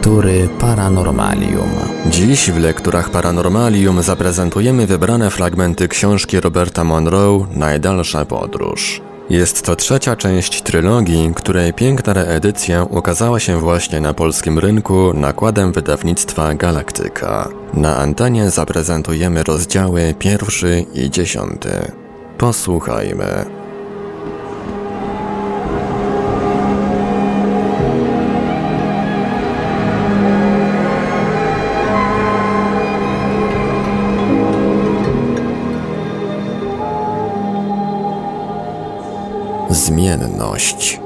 Lektury Paranormalium. Dziś w lekturach Paranormalium zaprezentujemy wybrane fragmenty książki Roberta Monroe Najdalsza podróż. Jest to trzecia część trylogii, której piękna reedycja ukazała się właśnie na polskim rynku nakładem wydawnictwa Galaktyka. Na antenie zaprezentujemy rozdziały pierwszy i dziesiąty. Posłuchajmy. Zmienność.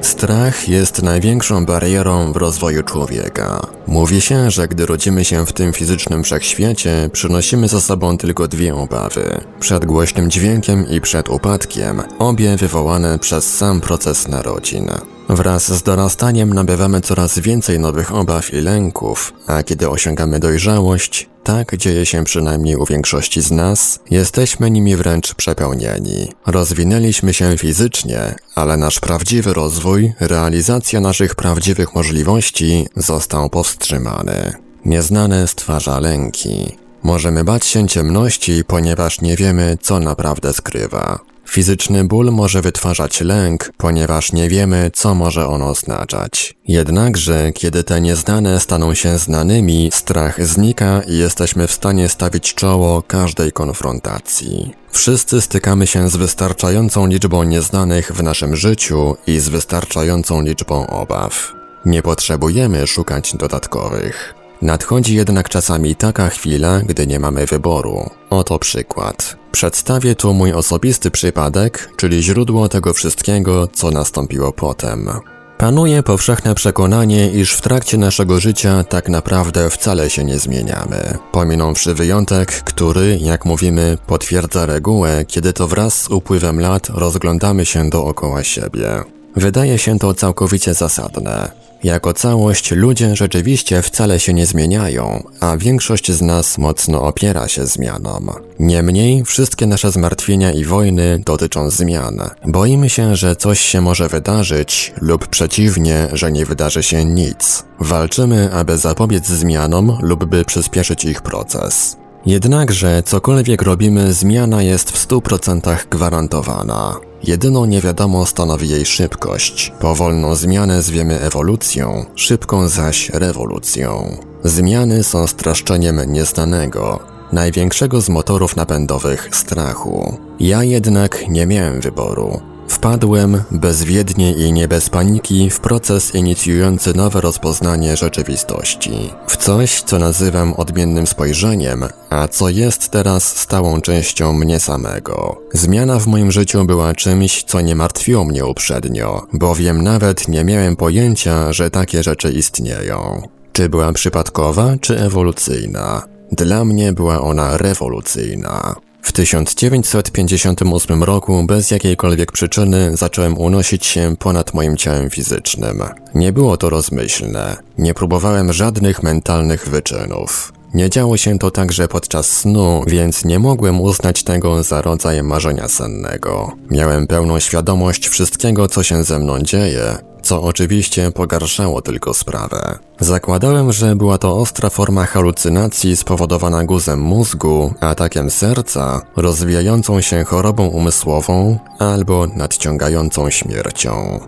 Strach jest największą barierą w rozwoju człowieka. Mówi się, że gdy rodzimy się w tym fizycznym wszechświecie, przynosimy za sobą tylko dwie obawy: przed głośnym dźwiękiem i przed upadkiem, obie wywołane przez sam proces narodzin. Wraz z dorastaniem nabywamy coraz więcej nowych obaw i lęków, a kiedy osiągamy dojrzałość, tak dzieje się przynajmniej u większości z nas, jesteśmy nimi wręcz przepełnieni. Rozwinęliśmy się fizycznie, ale nasz prawdziwy rozwój, realizacja naszych prawdziwych możliwości został powstrzymany. Nieznane stwarza lęki. Możemy bać się ciemności, ponieważ nie wiemy, co naprawdę skrywa. Fizyczny ból może wytwarzać lęk, ponieważ nie wiemy, co może on oznaczać. Jednakże, kiedy te nieznane staną się znanymi, strach znika i jesteśmy w stanie stawić czoło każdej konfrontacji. Wszyscy stykamy się z wystarczającą liczbą nieznanych w naszym życiu i z wystarczającą liczbą obaw. Nie potrzebujemy szukać dodatkowych. Nadchodzi jednak czasami taka chwila, gdy nie mamy wyboru. Oto przykład. Przedstawię tu mój osobisty przypadek, czyli źródło tego wszystkiego, co nastąpiło potem. Panuje powszechne przekonanie, iż w trakcie naszego życia tak naprawdę wcale się nie zmieniamy. Pominąwszy wyjątek, który, jak mówimy, potwierdza regułę, kiedy to wraz z upływem lat rozglądamy się dookoła siebie. Wydaje się to całkowicie zasadne. Jako całość ludzie rzeczywiście wcale się nie zmieniają, a większość z nas mocno opiera się zmianom. Niemniej wszystkie nasze zmartwienia i wojny dotyczą zmian. Boimy się, że coś się może wydarzyć lub przeciwnie, że nie wydarzy się nic. Walczymy, aby zapobiec zmianom lub by przyspieszyć ich proces. Jednakże cokolwiek robimy, zmiana jest w 100% gwarantowana. Jedyną niewiadomą stanowi jej szybkość. Powolną zmianę zwiemy ewolucją, szybką zaś rewolucją. Zmiany są straszczeniem nieznanego, największego z motorów napędowych strachu. Ja jednak nie miałem wyboru. Wpadłem bezwiednie i nie bez paniki w proces inicjujący nowe rozpoznanie rzeczywistości. W coś, co nazywam odmiennym spojrzeniem, a co jest teraz stałą częścią mnie samego. Zmiana w moim życiu była czymś, co nie martwiło mnie uprzednio, bowiem nawet nie miałem pojęcia, że takie rzeczy istnieją. Czy była przypadkowa, czy ewolucyjna? Dla mnie była ona rewolucyjna. W 1958 roku bez jakiejkolwiek przyczyny zacząłem unosić się ponad moim ciałem fizycznym. Nie było to rozmyślne, nie próbowałem żadnych mentalnych wyczynów. Nie działo się to także podczas snu, więc nie mogłem uznać tego za rodzaj marzenia sennego. Miałem pełną świadomość wszystkiego, co się ze mną dzieje, co oczywiście pogarszało tylko sprawę. Zakładałem, że była to ostra forma halucynacji spowodowana guzem mózgu, atakiem serca, rozwijającą się chorobą umysłową albo nadciągającą śmiercią.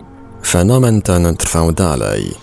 Fenomen ten trwał dalej.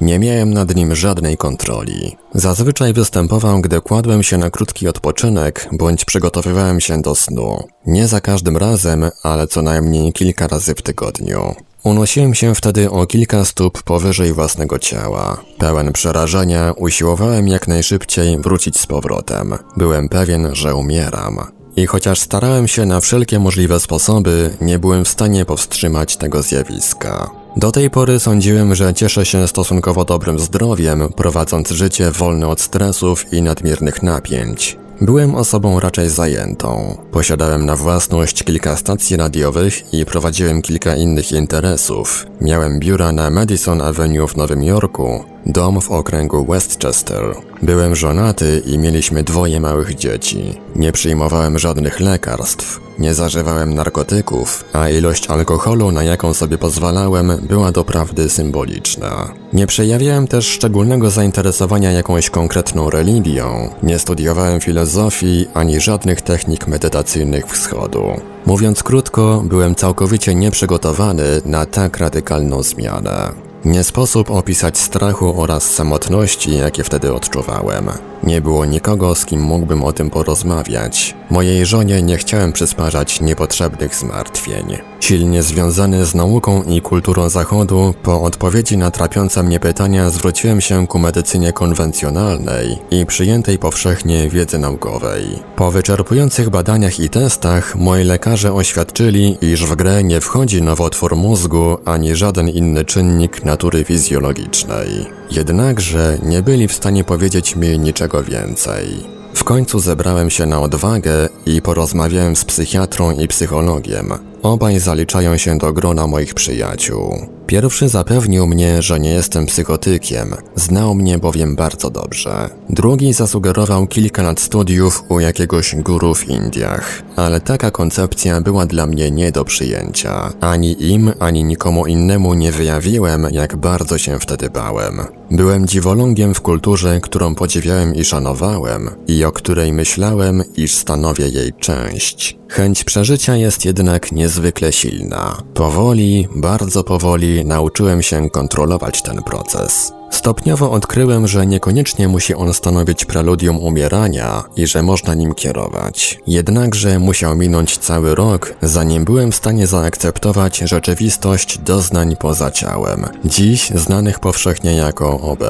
Nie miałem nad nim żadnej kontroli. Zazwyczaj występował, gdy kładłem się na krótki odpoczynek bądź przygotowywałem się do snu. Nie za każdym razem, ale co najmniej kilka razy w tygodniu. Unosiłem się wtedy o kilka stóp powyżej własnego ciała. Pełen przerażenia usiłowałem jak najszybciej wrócić z powrotem. Byłem pewien, że umieram. I chociaż starałem się na wszelkie możliwe sposoby, nie byłem w stanie powstrzymać tego zjawiska. Do tej pory sądziłem, że cieszę się stosunkowo dobrym zdrowiem, prowadząc życie wolne od stresów i nadmiernych napięć. Byłem osobą raczej zajętą. Posiadałem na własność kilka stacji radiowych i prowadziłem kilka innych interesów. Miałem biura na Madison Avenue w Nowym Jorku, dom w okręgu Westchester. Byłem żonaty i mieliśmy dwoje małych dzieci. Nie przyjmowałem żadnych lekarstw, nie zażywałem narkotyków, a ilość alkoholu, na jaką sobie pozwalałem, była doprawdy symboliczna. Nie przejawiałem też szczególnego zainteresowania jakąś konkretną religią, nie studiowałem filozofii ani żadnych technik medytacyjnych wschodu. Mówiąc krótko, byłem całkowicie nieprzygotowany na tak radykalną zmianę. Nie sposób opisać strachu oraz samotności, jakie wtedy odczuwałem. Nie było nikogo, z kim mógłbym o tym porozmawiać. Mojej żonie nie chciałem przysparzać niepotrzebnych zmartwień. Silnie związany z nauką i kulturą Zachodu, po odpowiedzi na trapiące mnie pytania zwróciłem się ku medycynie konwencjonalnej i przyjętej powszechnie wiedzy naukowej. Po wyczerpujących badaniach i testach, moi lekarze oświadczyli, iż w grę nie wchodzi nowotwór mózgu ani żaden inny czynnik natury fizjologicznej. Jednakże nie byli w stanie powiedzieć mi niczego więcej. W końcu zebrałem się na odwagę i porozmawiałem z psychiatrą i psychologiem. Obaj zaliczają się do grona moich przyjaciół. Pierwszy zapewnił mnie, że nie jestem psychotykiem, znał mnie bowiem bardzo dobrze. Drugi zasugerował kilka lat studiów u jakiegoś guru w Indiach, ale taka koncepcja była dla mnie nie do przyjęcia. Ani im, ani nikomu innemu nie wyjawiłem, jak bardzo się wtedy bałem. Byłem dziwolągiem w kulturze, którą podziwiałem i szanowałem i o której myślałem, iż stanowię jej część. Chęć przeżycia jest jednak niezwykle silna. Powoli, bardzo powoli nauczyłem się kontrolować ten proces. Stopniowo odkryłem, że niekoniecznie musi on stanowić preludium umierania i że można nim kierować. Jednakże musiał minąć cały rok, zanim byłem w stanie zaakceptować rzeczywistość doznań poza ciałem, dziś znanych powszechnie jako OB.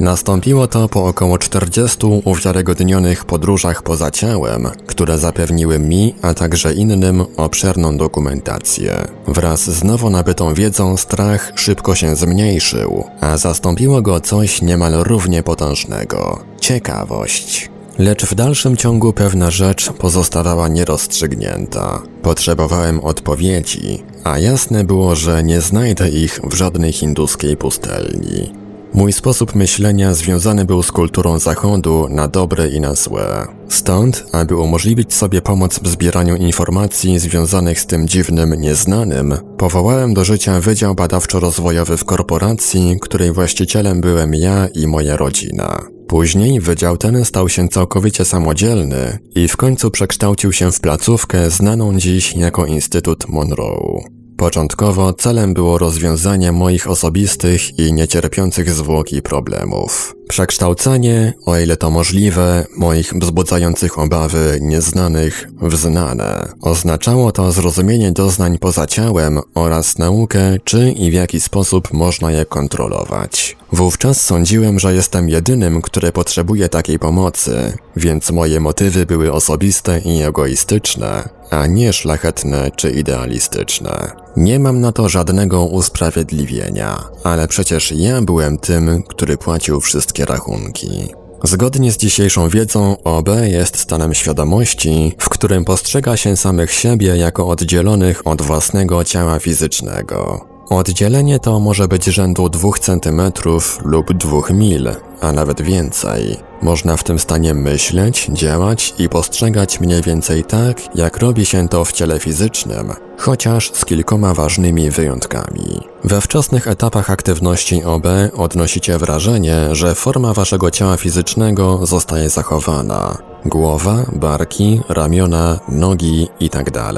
Nastąpiło to po około 40 uwiarygodnionych podróżach poza ciałem, które zapewniły mi, a także innym obszerną dokumentację. Wraz z nowo nabytą wiedzą strach szybko się zmniejszył, a zastąpiło go coś niemal równie potężnego ciekawość. Lecz w dalszym ciągu pewna rzecz pozostawała nierozstrzygnięta. Potrzebowałem odpowiedzi, a jasne było, że nie znajdę ich w żadnej hinduskiej pustelni. Mój sposób myślenia związany był z kulturą Zachodu na dobre i na złe. Stąd, aby umożliwić sobie pomoc w zbieraniu informacji związanych z tym dziwnym nieznanym, powołałem do życia Wydział Badawczo-Rozwojowy w korporacji, której właścicielem byłem ja i moja rodzina. Później wydział ten stał się całkowicie samodzielny i w końcu przekształcił się w placówkę znaną dziś jako Instytut Monroe. Początkowo celem było rozwiązanie moich osobistych i niecierpiących zwłoki problemów. Przekształcanie, o ile to możliwe, moich wzbudzających obawy nieznanych w znane. Oznaczało to zrozumienie doznań poza ciałem oraz naukę, czy i w jaki sposób można je kontrolować. Wówczas sądziłem, że jestem jedynym, który potrzebuje takiej pomocy, więc moje motywy były osobiste i egoistyczne, a nie szlachetne czy idealistyczne. Nie mam na to żadnego usprawiedliwienia, ale przecież ja byłem tym, który płacił wszystkie rachunki. Zgodnie z dzisiejszą wiedzą, OB jest stanem świadomości, w którym postrzega się samych siebie jako oddzielonych od własnego ciała fizycznego. Oddzielenie to może być rzędu 2 cm lub 2 mil, a nawet więcej. Można w tym stanie myśleć, działać i postrzegać mniej więcej tak, jak robi się to w ciele fizycznym, chociaż z kilkoma ważnymi wyjątkami. We wczesnych etapach aktywności OB odnosicie wrażenie, że forma waszego ciała fizycznego zostaje zachowana. Głowa, barki, ramiona, nogi itd.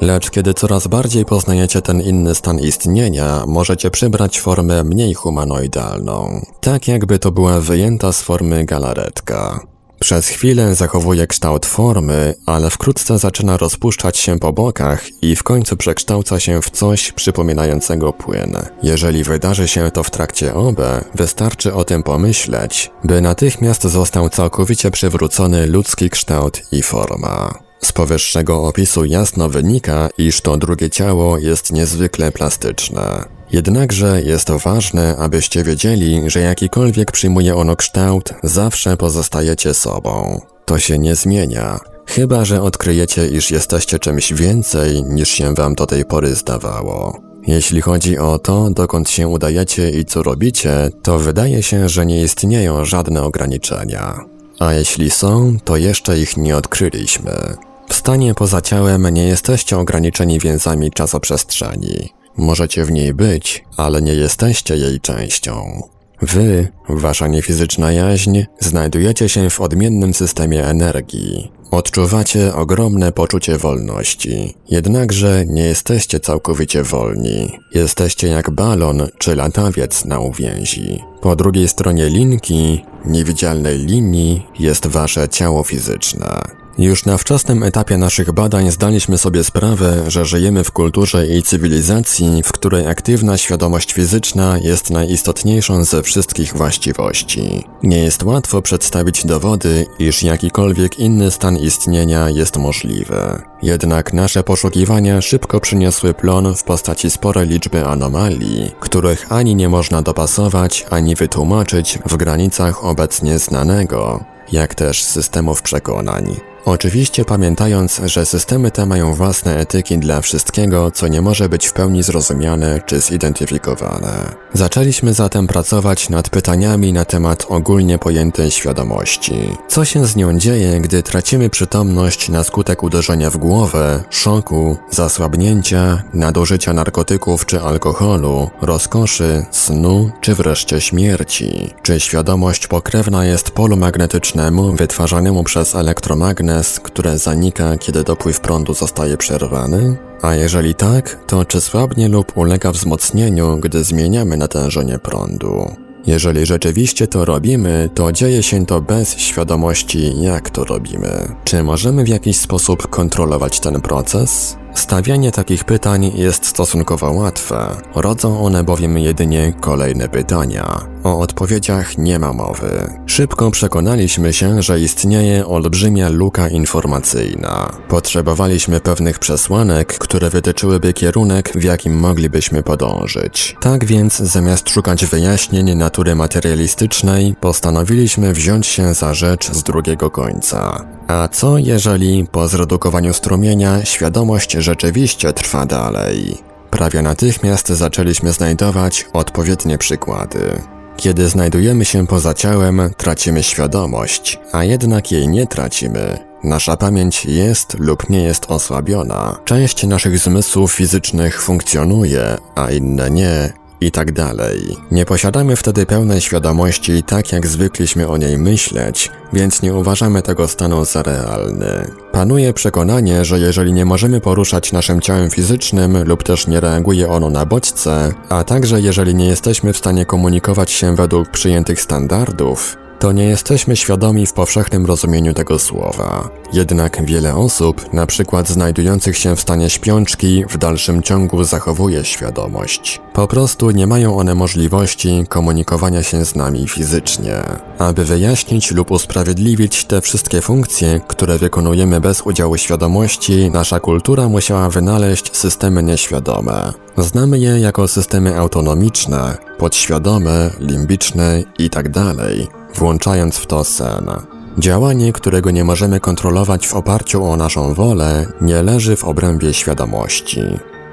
Lecz kiedy coraz bardziej poznajecie ten inny stan istnienia, możecie przybrać formę mniej humanoidalną. Tak jakby to była wyjęta z formy galaretka. Przez chwilę zachowuje kształt formy, ale wkrótce zaczyna rozpuszczać się po bokach i w końcu przekształca się w coś przypominającego płyn. Jeżeli wydarzy się to w trakcie OB, wystarczy o tym pomyśleć, by natychmiast został całkowicie przywrócony ludzki kształt i forma. Z powyższego opisu jasno wynika, iż to drugie ciało jest niezwykle plastyczne. Jednakże jest to ważne, abyście wiedzieli, że jakikolwiek przyjmuje ono kształt, zawsze pozostajecie sobą. To się nie zmienia, chyba że odkryjecie, iż jesteście czymś więcej niż się wam do tej pory zdawało. Jeśli chodzi o to, dokąd się udajecie i co robicie, to wydaje się, że nie istnieją żadne ograniczenia. A jeśli są, to jeszcze ich nie odkryliśmy. W stanie poza ciałem nie jesteście ograniczeni więzami czasoprzestrzeni. Możecie w niej być, ale nie jesteście jej częścią. Wy, wasza niefizyczna jaźń, znajdujecie się w odmiennym systemie energii. Odczuwacie ogromne poczucie wolności, jednakże nie jesteście całkowicie wolni. Jesteście jak balon czy latawiec na uwięzi. Po drugiej stronie linki, niewidzialnej linii, jest wasze ciało fizyczne. Już na wczesnym etapie naszych badań zdaliśmy sobie sprawę, że żyjemy w kulturze i cywilizacji, w której aktywna świadomość fizyczna jest najistotniejszą ze wszystkich właściwości. Nie jest łatwo przedstawić dowody, iż jakikolwiek inny stan istnienia jest możliwy. Jednak nasze poszukiwania szybko przyniosły plon w postaci sporej liczby anomalii, których ani nie można dopasować, ani wytłumaczyć w granicach obecnie znanego, jak też systemów przekonań. Oczywiście pamiętając, że systemy te mają własne etyki dla wszystkiego, co nie może być w pełni zrozumiane czy zidentyfikowane. Zaczęliśmy zatem pracować nad pytaniami na temat ogólnie pojętej świadomości. Co się z nią dzieje, gdy tracimy przytomność na skutek uderzenia w głowę, szoku, zasłabnięcia, nadużycia narkotyków czy alkoholu, rozkoszy, snu czy wreszcie śmierci? Czy świadomość pokrewna jest polu magnetycznemu wytwarzanemu przez elektromagnes które zanika, kiedy dopływ prądu zostaje przerwany? A jeżeli tak, to czy słabnie lub ulega wzmocnieniu, gdy zmieniamy natężenie prądu? Jeżeli rzeczywiście to robimy, to dzieje się to bez świadomości, jak to robimy. Czy możemy w jakiś sposób kontrolować ten proces? Stawianie takich pytań jest stosunkowo łatwe, rodzą one bowiem jedynie kolejne pytania. O odpowiedziach nie ma mowy. Szybko przekonaliśmy się, że istnieje olbrzymia luka informacyjna. Potrzebowaliśmy pewnych przesłanek, które wytyczyłyby kierunek, w jakim moglibyśmy podążyć. Tak więc, zamiast szukać wyjaśnień natury materialistycznej, postanowiliśmy wziąć się za rzecz z drugiego końca. A co jeżeli po zredukowaniu strumienia świadomość rzeczywiście trwa dalej? Prawie natychmiast zaczęliśmy znajdować odpowiednie przykłady. Kiedy znajdujemy się poza ciałem, tracimy świadomość, a jednak jej nie tracimy. Nasza pamięć jest lub nie jest osłabiona. Część naszych zmysłów fizycznych funkcjonuje, a inne nie, i tak dalej. Nie posiadamy wtedy pełnej świadomości tak jak zwykliśmy o niej myśleć, więc nie uważamy tego stanu za realny. Panuje przekonanie, że jeżeli nie możemy poruszać naszym ciałem fizycznym lub też nie reaguje ono na bodźce, a także jeżeli nie jesteśmy w stanie komunikować się według przyjętych standardów, to nie jesteśmy świadomi w powszechnym rozumieniu tego słowa. Jednak wiele osób, na przykład znajdujących się w stanie śpiączki, w dalszym ciągu zachowuje świadomość. Po prostu nie mają one możliwości komunikowania się z nami fizycznie. Aby wyjaśnić lub usprawiedliwić te wszystkie funkcje, które wykonujemy bez udziału świadomości, nasza kultura musiała wynaleźć systemy nieświadome. Znamy je jako systemy autonomiczne, podświadome, limbiczne itd., tak włączając w to sen. Działanie, którego nie możemy kontrolować w oparciu o naszą wolę, nie leży w obrębie świadomości.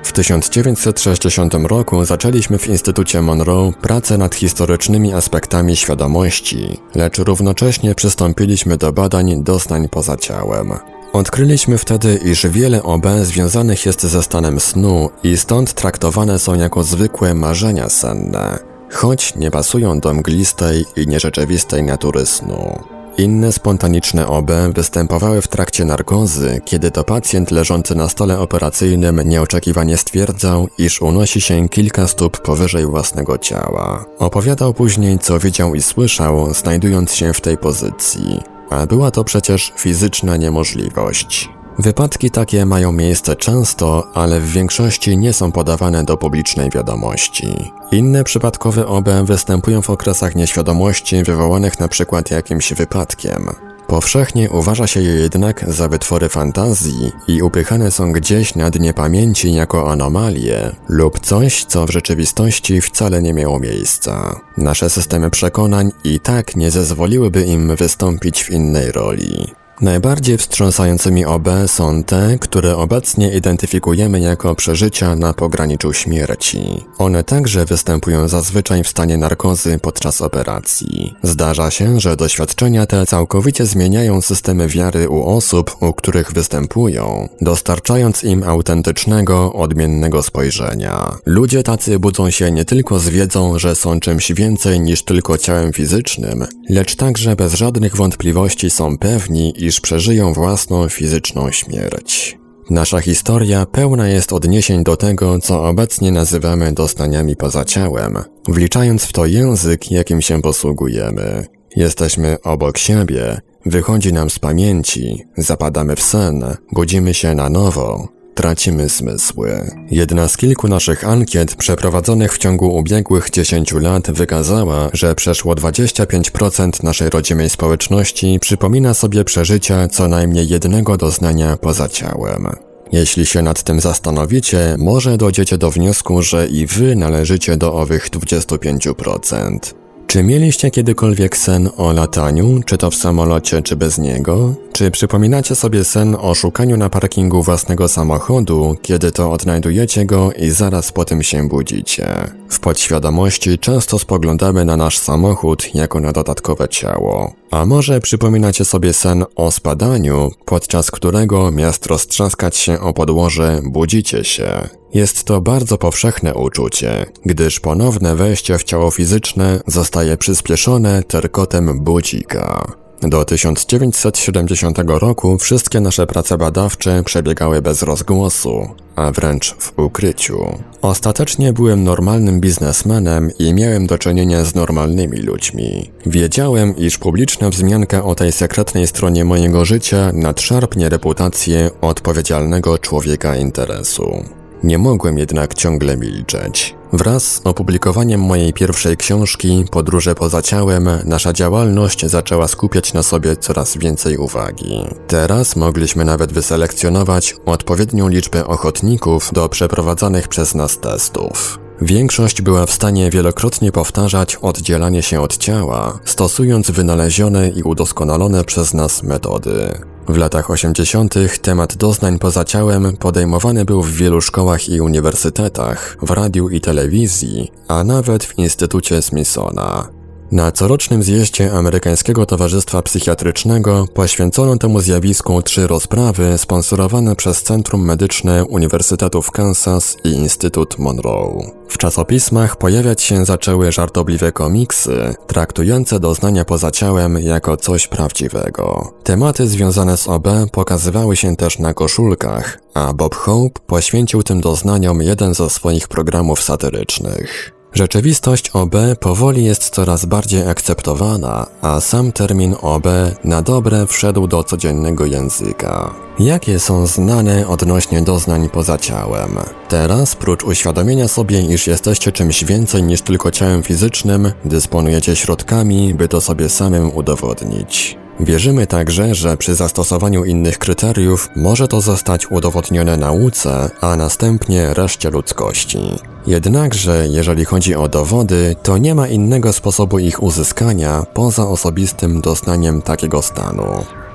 W 1960 roku zaczęliśmy w Instytucie Monroe pracę nad historycznymi aspektami świadomości, lecz równocześnie przystąpiliśmy do badań doznań poza ciałem. Odkryliśmy wtedy, iż wiele OB związanych jest ze stanem snu i stąd traktowane są jako zwykłe marzenia senne, choć nie pasują do mglistej i nierzeczywistej natury snu. Inne spontaniczne OB występowały w trakcie narkozy, kiedy to pacjent leżący na stole operacyjnym nieoczekiwanie stwierdzał, iż unosi się kilka stóp powyżej własnego ciała. Opowiadał później, co widział i słyszał, znajdując się w tej pozycji. A była to przecież fizyczna niemożliwość. Wypadki takie mają miejsce często, ale w większości nie są podawane do publicznej wiadomości. Inne przypadkowe OB występują w okresach nieświadomości wywołanych np. jakimś wypadkiem. Powszechnie uważa się je jednak za wytwory fantazji i upychane są gdzieś na dnie pamięci jako anomalie lub coś, co w rzeczywistości wcale nie miało miejsca. Nasze systemy przekonań i tak nie zezwoliłyby im wystąpić w innej roli. Najbardziej wstrząsającymi OB są te, które obecnie identyfikujemy jako przeżycia na pograniczu śmierci. One także występują zazwyczaj w stanie narkozy podczas operacji. Zdarza się, że doświadczenia te całkowicie zmieniają systemy wiary u osób, u których występują, dostarczając im autentycznego, odmiennego spojrzenia. Ludzie tacy budzą się nie tylko z wiedzą, że są czymś więcej niż tylko ciałem fizycznym, lecz także bez żadnych wątpliwości są pewni, iż przeżyją własną fizyczną śmierć. Nasza historia pełna jest odniesień do tego, co obecnie nazywamy doznaniami poza ciałem, wliczając w to język, jakim się posługujemy. Jesteśmy obok siebie, wychodzi nam z pamięci, zapadamy w sen, budzimy się na nowo, tracimy zmysły. Jedna z kilku naszych ankiet przeprowadzonych w ciągu ubiegłych 10 lat wykazała, że przeszło 25% naszej rodzimej społeczności przypomina sobie przeżycia co najmniej jednego doznania poza ciałem. Jeśli się nad tym zastanowicie, może dojdziecie do wniosku, że i wy należycie do owych 25%. Czy mieliście kiedykolwiek sen o lataniu, czy to w samolocie, czy bez niego? Czy przypominacie sobie sen o szukaniu na parkingu własnego samochodu, kiedy to odnajdujecie go i zaraz po tym się budzicie? W podświadomości często spoglądamy na nasz samochód jako na dodatkowe ciało. A może przypominacie sobie sen o spadaniu, podczas którego miast roztrzaskać się o podłoże budzicie się. Jest to bardzo powszechne uczucie, gdyż ponowne wejście w ciało fizyczne zostaje przyspieszone terkotem budzika. Do 1970 roku wszystkie nasze prace badawcze przebiegały bez rozgłosu, a wręcz w ukryciu. Ostatecznie byłem normalnym biznesmenem i miałem do czynienia z normalnymi ludźmi. Wiedziałem, iż publiczna wzmianka o tej sekretnej stronie mojego życia nadszarpnie reputację odpowiedzialnego człowieka interesu. Nie mogłem jednak ciągle milczeć. Wraz z opublikowaniem mojej pierwszej książki Podróże poza ciałem, nasza działalność zaczęła skupiać na sobie coraz więcej uwagi. Teraz mogliśmy nawet wyselekcjonować odpowiednią liczbę ochotników do przeprowadzanych przez nas testów. Większość była w stanie wielokrotnie powtarzać oddzielanie się od ciała, stosując wynalezione i udoskonalone przez nas metody. W latach 80. temat doznań poza ciałem podejmowany był w wielu szkołach i uniwersytetach, w radiu i telewizji, a nawet w Instytucie Smithsona. Na corocznym zjeździe Amerykańskiego Towarzystwa Psychiatrycznego poświęcono temu zjawisku trzy rozprawy sponsorowane przez Centrum Medyczne Uniwersytetów Kansas i Instytut Monroe. W czasopismach pojawiać się zaczęły żartobliwe komiksy, traktujące doznania poza ciałem jako coś prawdziwego. Tematy związane z OB pokazywały się też na koszulkach, a Bob Hope poświęcił tym doznaniom jeden ze swoich programów satyrycznych. Rzeczywistość OB powoli jest coraz bardziej akceptowana, a sam termin OB na dobre wszedł do codziennego języka. Jakie są znane odnośnie doznań poza ciałem? Teraz, prócz uświadomienia sobie, iż jesteście czymś więcej niż tylko ciałem fizycznym, dysponujecie środkami, by to sobie samym udowodnić. Wierzymy także, że przy zastosowaniu innych kryteriów może to zostać udowodnione nauce, a następnie reszcie ludzkości. Jednakże, jeżeli chodzi o dowody, to nie ma innego sposobu ich uzyskania poza osobistym doznaniem takiego stanu.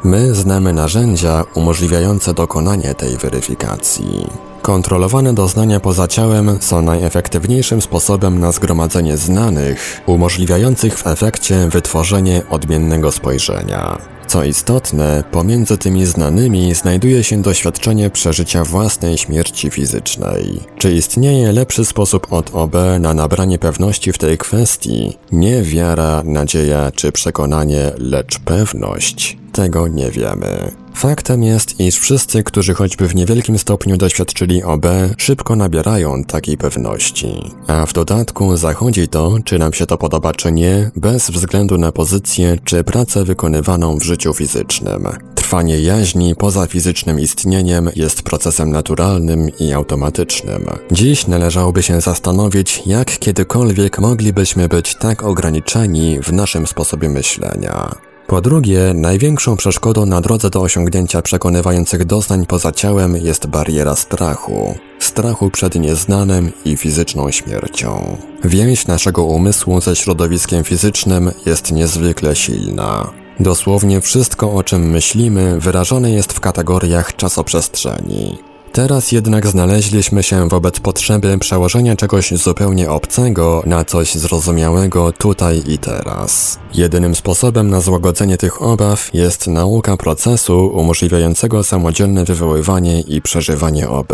My znamy narzędzia umożliwiające dokonanie tej weryfikacji. Kontrolowane doznania poza ciałem są najefektywniejszym sposobem na zgromadzenie znanych, umożliwiających w efekcie wytworzenie odmiennego spojrzenia. Co istotne, pomiędzy tymi znanymi znajduje się doświadczenie przeżycia własnej śmierci fizycznej. Czy istnieje lepszy sposób od OB na nabranie pewności w tej kwestii? Nie wiara, nadzieja czy przekonanie, lecz pewność. Tego nie wiemy. Faktem jest, iż wszyscy, którzy choćby w niewielkim stopniu doświadczyli OB, szybko nabierają takiej pewności. A w dodatku zachodzi to, czy nam się to podoba czy nie, bez względu na pozycję czy pracę wykonywaną w życiu fizycznym. Trwanie jaźni poza fizycznym istnieniem jest procesem naturalnym i automatycznym. Dziś należałoby się zastanowić, jak kiedykolwiek moglibyśmy być tak ograniczeni w naszym sposobie myślenia. Po drugie, największą przeszkodą na drodze do osiągnięcia przekonywających doznań poza ciałem jest bariera strachu. Strachu przed nieznanym i fizyczną śmiercią. Więź naszego umysłu ze środowiskiem fizycznym jest niezwykle silna. Dosłownie wszystko, o czym myślimy, wyrażone jest w kategoriach czasoprzestrzeni. Teraz jednak znaleźliśmy się wobec potrzeby przełożenia czegoś zupełnie obcego na coś zrozumiałego tutaj i teraz. Jedynym sposobem na złagodzenie tych obaw jest nauka procesu umożliwiającego samodzielne wywoływanie i przeżywanie OB.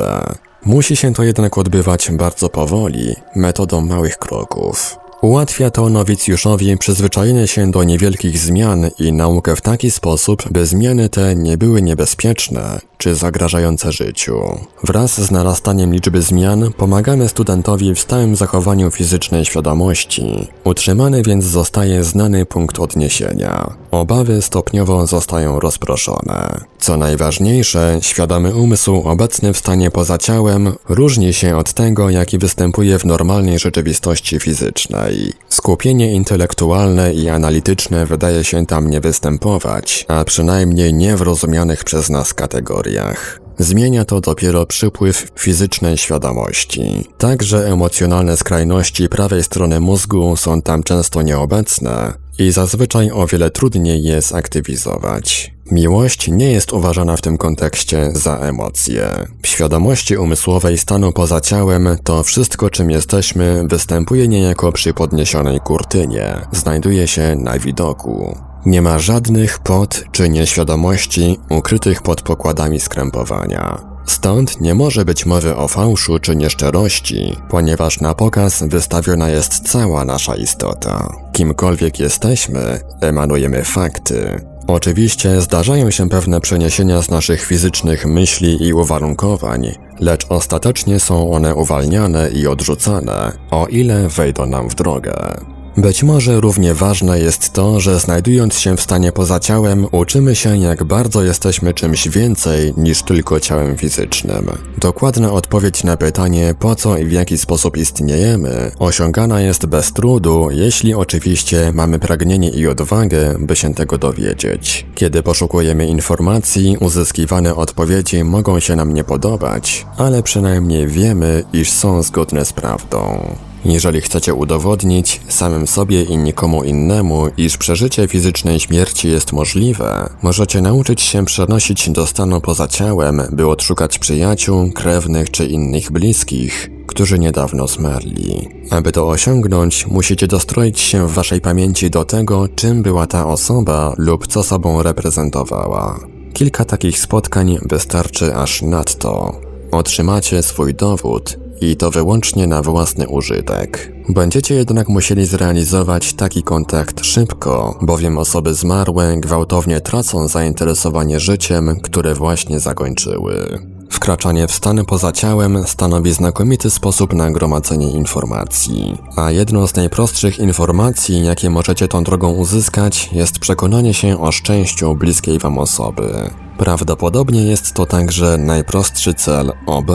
Musi się to jednak odbywać bardzo powoli, metodą małych kroków. Ułatwia to nowicjuszowi przyzwyczajenie się do niewielkich zmian i naukę w taki sposób, by zmiany te nie były niebezpieczne czy zagrażające życiu. Wraz z narastaniem liczby zmian pomagamy studentowi w stałym zachowaniu fizycznej świadomości. Utrzymany więc zostaje znany punkt odniesienia. Obawy stopniowo zostają rozproszone. Co najważniejsze, świadomy umysł obecny w stanie poza ciałem różni się od tego, jaki występuje w normalnej rzeczywistości fizycznej. Skupienie intelektualne i analityczne wydaje się tam nie występować, a przynajmniej nie w rozumianych przez nas kategoriach. Zmienia to dopiero przypływ fizycznej świadomości. Także emocjonalne skrajności prawej strony mózgu są tam często nieobecne i zazwyczaj o wiele trudniej je zaktywizować. Miłość nie jest uważana w tym kontekście za emocję. W świadomości umysłowej stanu poza ciałem to wszystko czym jesteśmy występuje niejako przy podniesionej kurtynie, znajduje się na widoku. Nie ma żadnych pod czy nieświadomości ukrytych pod pokładami skrępowania. Stąd nie może być mowy o fałszu czy nieszczerości, ponieważ na pokaz wystawiona jest cała nasza istota. Kimkolwiek jesteśmy, emanujemy fakty. Oczywiście zdarzają się pewne przeniesienia z naszych fizycznych myśli i uwarunkowań, lecz ostatecznie są one uwalniane i odrzucane, o ile wejdą nam w drogę. Być może równie ważne jest to, że znajdując się w stanie poza ciałem, uczymy się jak bardzo jesteśmy czymś więcej niż tylko ciałem fizycznym. Dokładna odpowiedź na pytanie po co i w jaki sposób istniejemy osiągana jest bez trudu, jeśli oczywiście mamy pragnienie i odwagę, by się tego dowiedzieć. Kiedy poszukujemy informacji, uzyskiwane odpowiedzi mogą się nam nie podobać, ale przynajmniej wiemy, iż są zgodne z prawdą. Jeżeli chcecie udowodnić samym sobie i nikomu innemu, iż przeżycie fizycznej śmierci jest możliwe, możecie nauczyć się przenosić do stanu poza ciałem, by odszukać przyjaciół, krewnych czy innych bliskich, którzy niedawno zmarli. Aby to osiągnąć, musicie dostroić się w waszej pamięci do tego, czym była ta osoba lub co sobą reprezentowała. Kilka takich spotkań wystarczy aż nadto. Otrzymacie swój dowód i to wyłącznie na własny użytek. Będziecie jednak musieli zrealizować taki kontakt szybko, bowiem osoby zmarłe gwałtownie tracą zainteresowanie życiem, które właśnie zakończyły. Wkraczanie w stany poza ciałem stanowi znakomity sposób na gromadzenie informacji, a jedną z najprostszych informacji, jakie możecie tą drogą uzyskać, jest przekonanie się o szczęściu bliskiej wam osoby. Prawdopodobnie jest to także najprostszy cel OB.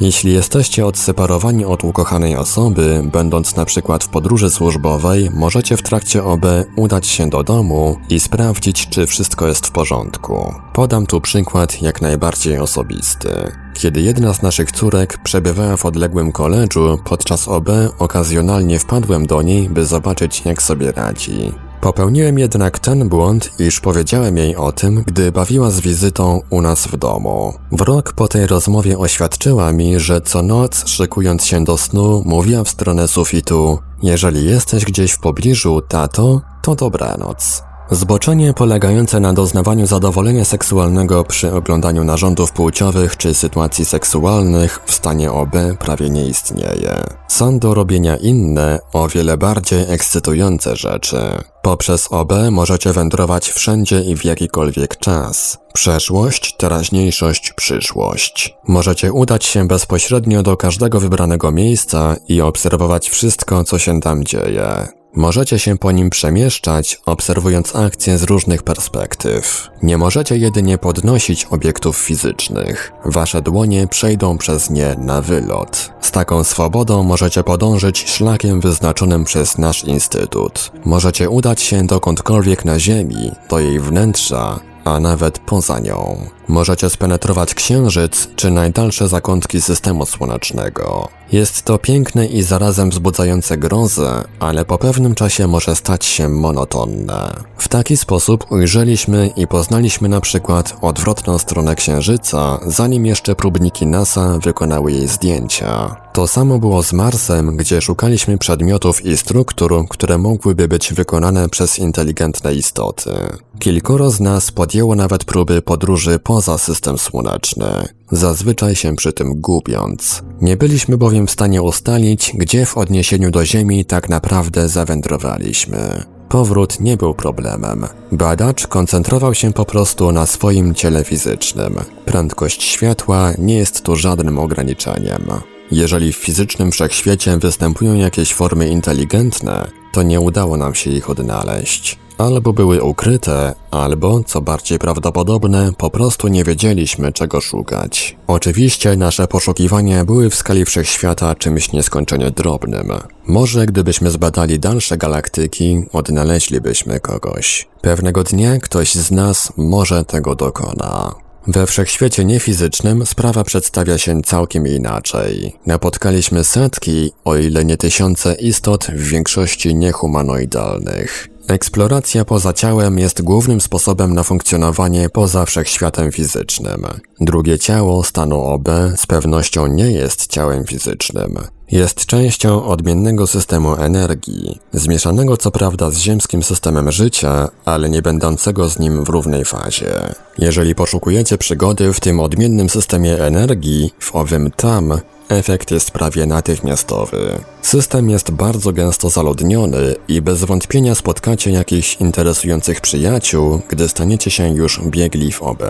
Jeśli jesteście odseparowani od ukochanej osoby, będąc na przykład w podróży służbowej, możecie w trakcie OB udać się do domu i sprawdzić, czy wszystko jest w porządku. Podam tu przykład jak najbardziej osobisty. Kiedy jedna z naszych córek przebywała w odległym koledżu, podczas OB okazjonalnie wpadłem do niej, by zobaczyć jak sobie radzi. Popełniłem jednak ten błąd, iż powiedziałem jej o tym, gdy bawiła z wizytą u nas w domu. W rok po tej rozmowie oświadczyła mi, że co noc, szykując się do snu, mówiła w stronę sufitu: Jeżeli jesteś gdzieś w pobliżu, tato, to dobranoc. Zboczenie polegające na doznawaniu zadowolenia seksualnego przy oglądaniu narządów płciowych czy sytuacji seksualnych w stanie OB prawie nie istnieje. Są do robienia inne, o wiele bardziej ekscytujące rzeczy. Poprzez OB możecie wędrować wszędzie i w jakikolwiek czas. Przeszłość, teraźniejszość, przyszłość. Możecie udać się bezpośrednio do każdego wybranego miejsca i obserwować wszystko, co się tam dzieje. Możecie się po nim przemieszczać, obserwując akcje z różnych perspektyw. Nie możecie jedynie podnosić obiektów fizycznych. Wasze dłonie przejdą przez nie na wylot. Z taką swobodą możecie podążyć szlakiem wyznaczonym przez nasz instytut. Możecie udać się dokądkolwiek na Ziemi, do jej wnętrza, a nawet poza nią. Możecie spenetrować księżyc czy najdalsze zakątki systemu słonecznego. Jest to piękne i zarazem wzbudzające grozę, ale po pewnym czasie może stać się monotonne. W taki sposób ujrzeliśmy i poznaliśmy na przykład odwrotną stronę księżyca, zanim jeszcze próbniki NASA wykonały jej zdjęcia. To samo było z Marsem, gdzie szukaliśmy przedmiotów i struktur, które mogłyby być wykonane przez inteligentne istoty. Kilkoro z nas podjęło nawet próby podróży poza system słoneczny, zazwyczaj się przy tym gubiąc. Nie byliśmy bowiem w stanie ustalić, gdzie w odniesieniu do Ziemi tak naprawdę zawędrowaliśmy. Powrót nie był problemem. Badacz koncentrował się po prostu na swoim ciele fizycznym. Prędkość światła nie jest tu żadnym ograniczeniem. Jeżeli w fizycznym wszechświecie występują jakieś formy inteligentne, to nie udało nam się ich odnaleźć. Albo były ukryte, albo, co bardziej prawdopodobne, po prostu nie wiedzieliśmy czego szukać. Oczywiście nasze poszukiwania były w skali wszechświata czymś nieskończenie drobnym. Może gdybyśmy zbadali dalsze galaktyki, odnaleźlibyśmy kogoś. Pewnego dnia ktoś z nas może tego dokona. We wszechświecie niefizycznym sprawa przedstawia się całkiem inaczej. Napotkaliśmy setki, o ile nie tysiące istot w większości niehumanoidalnych. Eksploracja poza ciałem jest głównym sposobem na funkcjonowanie poza wszechświatem fizycznym. Drugie ciało stanu OB z pewnością nie jest ciałem fizycznym. Jest częścią odmiennego systemu energii, zmieszanego co prawda z ziemskim systemem życia, ale nie będącego z nim w równej fazie. Jeżeli poszukujecie przygody w tym odmiennym systemie energii, w owym tam, efekt jest prawie natychmiastowy. System jest bardzo gęsto zaludniony i bez wątpienia spotkacie jakichś interesujących przyjaciół, gdy staniecie się już biegli w OB.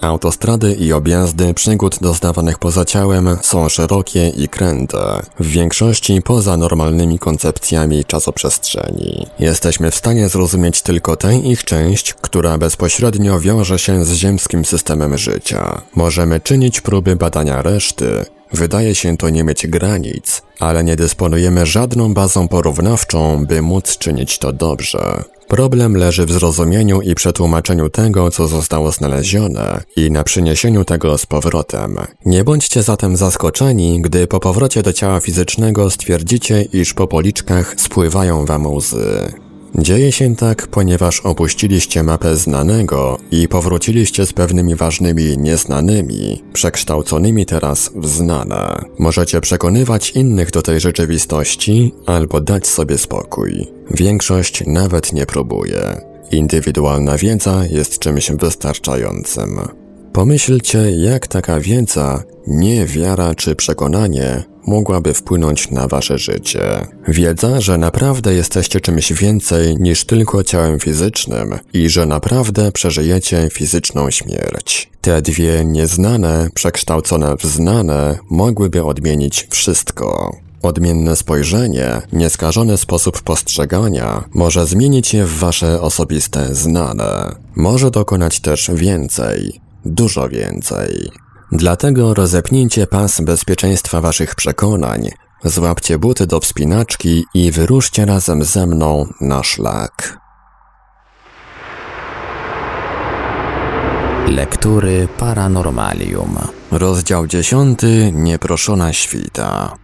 Autostrady i objazdy przygód doznawanych poza ciałem są szerokie i kręte, w większości poza normalnymi koncepcjami czasoprzestrzeni. Jesteśmy w stanie zrozumieć tylko tę ich część, która bezpośrednio wiąże się z ziemskim systemem życia. Możemy czynić próby badania reszty, Wydaje się to nie mieć granic, ale nie dysponujemy żadną bazą porównawczą, by móc czynić to dobrze. Problem leży w zrozumieniu i przetłumaczeniu tego, co zostało znalezione i na przyniesieniu tego z powrotem. Nie bądźcie zatem zaskoczeni, gdy po powrocie do ciała fizycznego stwierdzicie, iż po policzkach spływają wam łzy. Dzieje się tak, ponieważ opuściliście mapę znanego i powróciliście z pewnymi ważnymi nieznanymi, przekształconymi teraz w znane. Możecie przekonywać innych do tej rzeczywistości albo dać sobie spokój. Większość nawet nie próbuje. Indywidualna wiedza jest czymś wystarczającym. Pomyślcie, jak taka wiedza, nie wiara czy przekonanie, mogłaby wpłynąć na wasze życie. Wiedza, że naprawdę jesteście czymś więcej niż tylko ciałem fizycznym i że naprawdę przeżyjecie fizyczną śmierć. Te dwie nieznane, przekształcone w znane, mogłyby odmienić wszystko. Odmienne spojrzenie, nieskażony sposób postrzegania może zmienić je w wasze osobiste znane. Może dokonać też więcej, dużo więcej. Dlatego rozepnijcie pas bezpieczeństwa waszych przekonań, złapcie buty do wspinaczki i wyruszcie razem ze mną na szlak. Lektury Paranormalium. Rozdział 10. Nieproszona świta.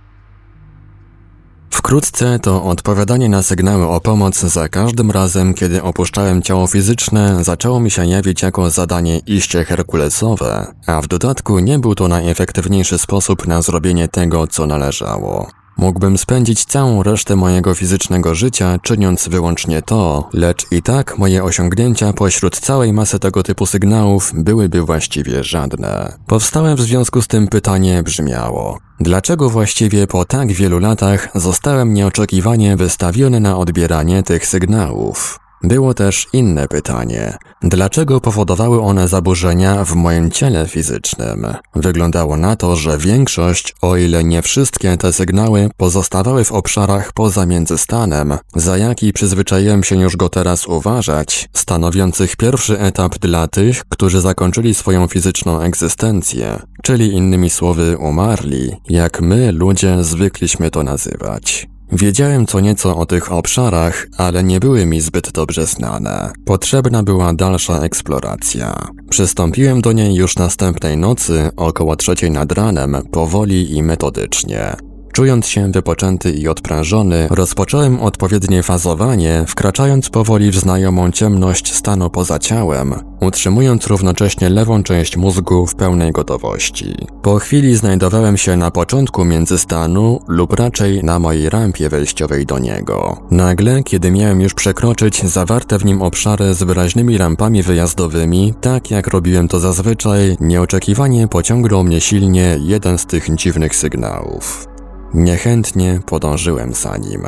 Wkrótce to odpowiadanie na sygnały o pomoc za każdym razem, kiedy opuszczałem ciało fizyczne, zaczęło mi się jawić jako zadanie iście herkulesowe, a w dodatku nie był to najefektywniejszy sposób na zrobienie tego, co należało. Mógłbym spędzić całą resztę mojego fizycznego życia czyniąc wyłącznie to, lecz i tak moje osiągnięcia pośród całej masy tego typu sygnałów byłyby właściwie żadne. Powstałe w związku z tym pytanie brzmiało: dlaczego właściwie po tak wielu latach zostałem nieoczekiwanie wystawiony na odbieranie tych sygnałów? Było też inne pytanie. Dlaczego powodowały one zaburzenia w moim ciele fizycznym? Wyglądało na to, że większość, o ile nie wszystkie te sygnały pozostawały w obszarach poza międzystanem, za jaki przyzwyczaiłem się już go teraz uważać, stanowiących pierwszy etap dla tych, którzy zakończyli swoją fizyczną egzystencję, czyli innymi słowy umarli, jak my ludzie zwykliśmy to nazywać. Wiedziałem co nieco o tych obszarach, ale nie były mi zbyt dobrze znane. Potrzebna była dalsza eksploracja. Przystąpiłem do niej już następnej nocy, około trzeciej nad ranem, powoli i metodycznie. Czując się wypoczęty i odprężony, rozpocząłem odpowiednie fazowanie, wkraczając powoli w znajomą ciemność stanu poza ciałem, utrzymując równocześnie lewą część mózgu w pełnej gotowości. Po chwili znajdowałem się na początku międzystanu lub raczej na mojej rampie wejściowej do niego. Nagle, kiedy miałem już przekroczyć zawarte w nim obszary z wyraźnymi rampami wyjazdowymi, tak jak robiłem to zazwyczaj, nieoczekiwanie pociągnął mnie silnie jeden z tych dziwnych sygnałów. Niechętnie podążyłem za nim.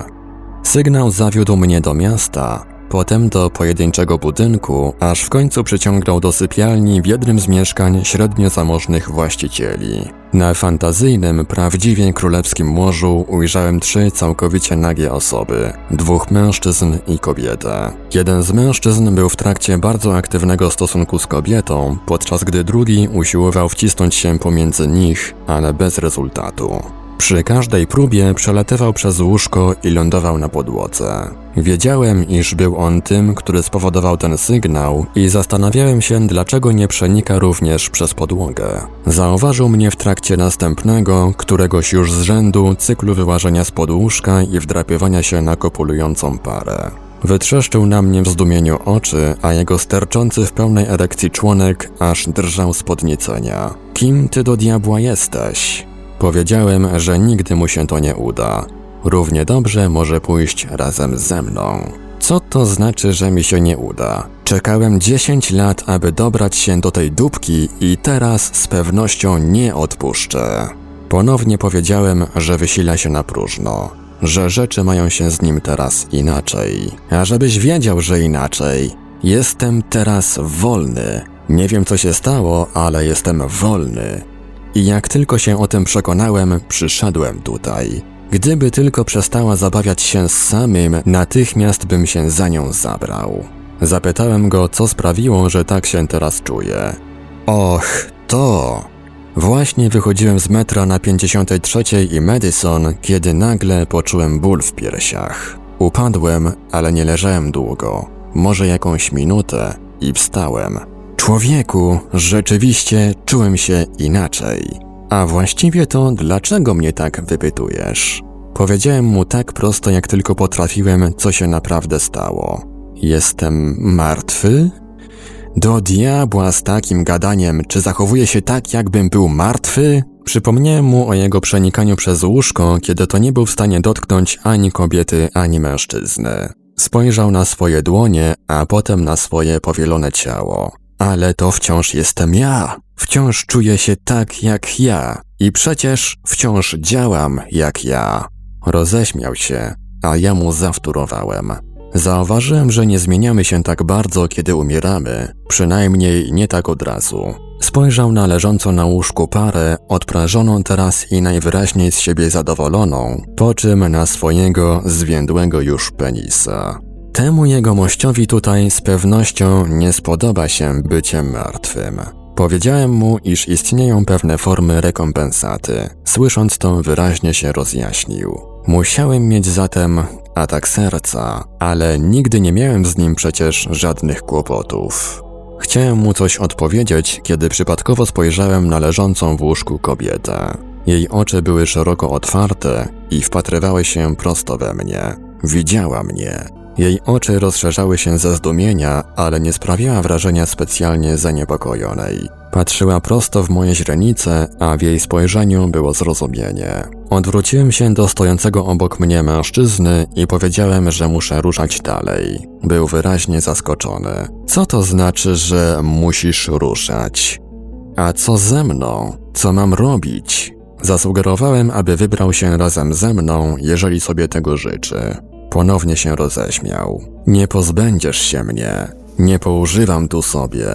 Sygnał zawiódł mnie do miasta, potem do pojedynczego budynku, aż w końcu przyciągnął do sypialni w jednym z mieszkań średnio zamożnych właścicieli. Na fantazyjnym, prawdziwie królewskim morzu ujrzałem trzy całkowicie nagie osoby, dwóch mężczyzn i kobietę. Jeden z mężczyzn był w trakcie bardzo aktywnego stosunku z kobietą, podczas gdy drugi usiłował wcisnąć się pomiędzy nich, ale bez rezultatu. Przy każdej próbie przelatywał przez łóżko i lądował na podłodze. Wiedziałem, iż był on tym, który spowodował ten sygnał i zastanawiałem się, dlaczego nie przenika również przez podłogę. Zauważył mnie w trakcie następnego, któregoś już z rzędu cyklu wyłażenia z podłóżka i wdrapywania się na kopulującą parę. Wytrzeszczył na mnie w zdumieniu oczy, a jego sterczący w pełnej erekcji członek aż drżał z podniecenia. Kim ty do diabła jesteś? Powiedziałem, że nigdy mu się to nie uda. Równie dobrze może pójść razem ze mną. Co to znaczy, że mi się nie uda? Czekałem 10 lat, aby dobrać się do tej dupki i teraz z pewnością nie odpuszczę. Ponownie powiedziałem, że wysila się na próżno, że rzeczy mają się z nim teraz inaczej. A żebyś wiedział, że inaczej. Jestem teraz wolny. Nie wiem co się stało, ale jestem wolny. I jak tylko się o tym przekonałem, przyszedłem tutaj. Gdyby tylko przestała zabawiać się z samym, natychmiast bym się za nią zabrał. Zapytałem go, co sprawiło, że tak się teraz czuje. Och, to! Właśnie wychodziłem z metra na 53 i Madison, kiedy nagle poczułem ból w piersiach. Upadłem, ale nie leżałem długo, może jakąś minutę i wstałem. Człowieku, rzeczywiście czułem się inaczej. A właściwie to dlaczego mnie tak wypytujesz? Powiedziałem mu tak prosto, jak tylko potrafiłem, co się naprawdę stało. Jestem martwy? Do diabła z takim gadaniem, czy zachowuję się tak, jakbym był martwy? Przypomniałem mu o jego przenikaniu przez łóżko, kiedy to nie był w stanie dotknąć ani kobiety, ani mężczyzny. Spojrzał na swoje dłonie, a potem na swoje powielone ciało. Ale to wciąż jestem ja. Wciąż czuję się tak jak ja. I przecież wciąż działam jak ja. Roześmiał się, a ja mu zawtórowałem. Zauważyłem, że nie zmieniamy się tak bardzo, kiedy umieramy, przynajmniej nie tak od razu. Spojrzał na leżącą na łóżku parę, odprężoną teraz i najwyraźniej z siebie zadowoloną, po czym na swojego zwiędłego już penisa. Temu jegomościowi tutaj z pewnością nie spodoba się bycie martwym. Powiedziałem mu, iż istnieją pewne formy rekompensaty. Słysząc to, wyraźnie się rozjaśnił. Musiałem mieć zatem atak serca, ale nigdy nie miałem z nim przecież żadnych kłopotów. Chciałem mu coś odpowiedzieć, kiedy przypadkowo spojrzałem na leżącą w łóżku kobietę. Jej oczy były szeroko otwarte i wpatrywały się prosto we mnie. Widziała mnie. Jej oczy rozszerzały się ze zdumienia, ale nie sprawiała wrażenia specjalnie zaniepokojonej. Patrzyła prosto w moje źrenice, a w jej spojrzeniu było zrozumienie. Odwróciłem się do stojącego obok mnie mężczyzny i powiedziałem, że muszę ruszać dalej. Był wyraźnie zaskoczony. Co to znaczy, że musisz ruszać? A co ze mną? Co mam robić? Zasugerowałem, aby wybrał się razem ze mną, jeżeli sobie tego życzy. Ponownie się roześmiał. Nie pozbędziesz się mnie. Nie poużywam tu sobie.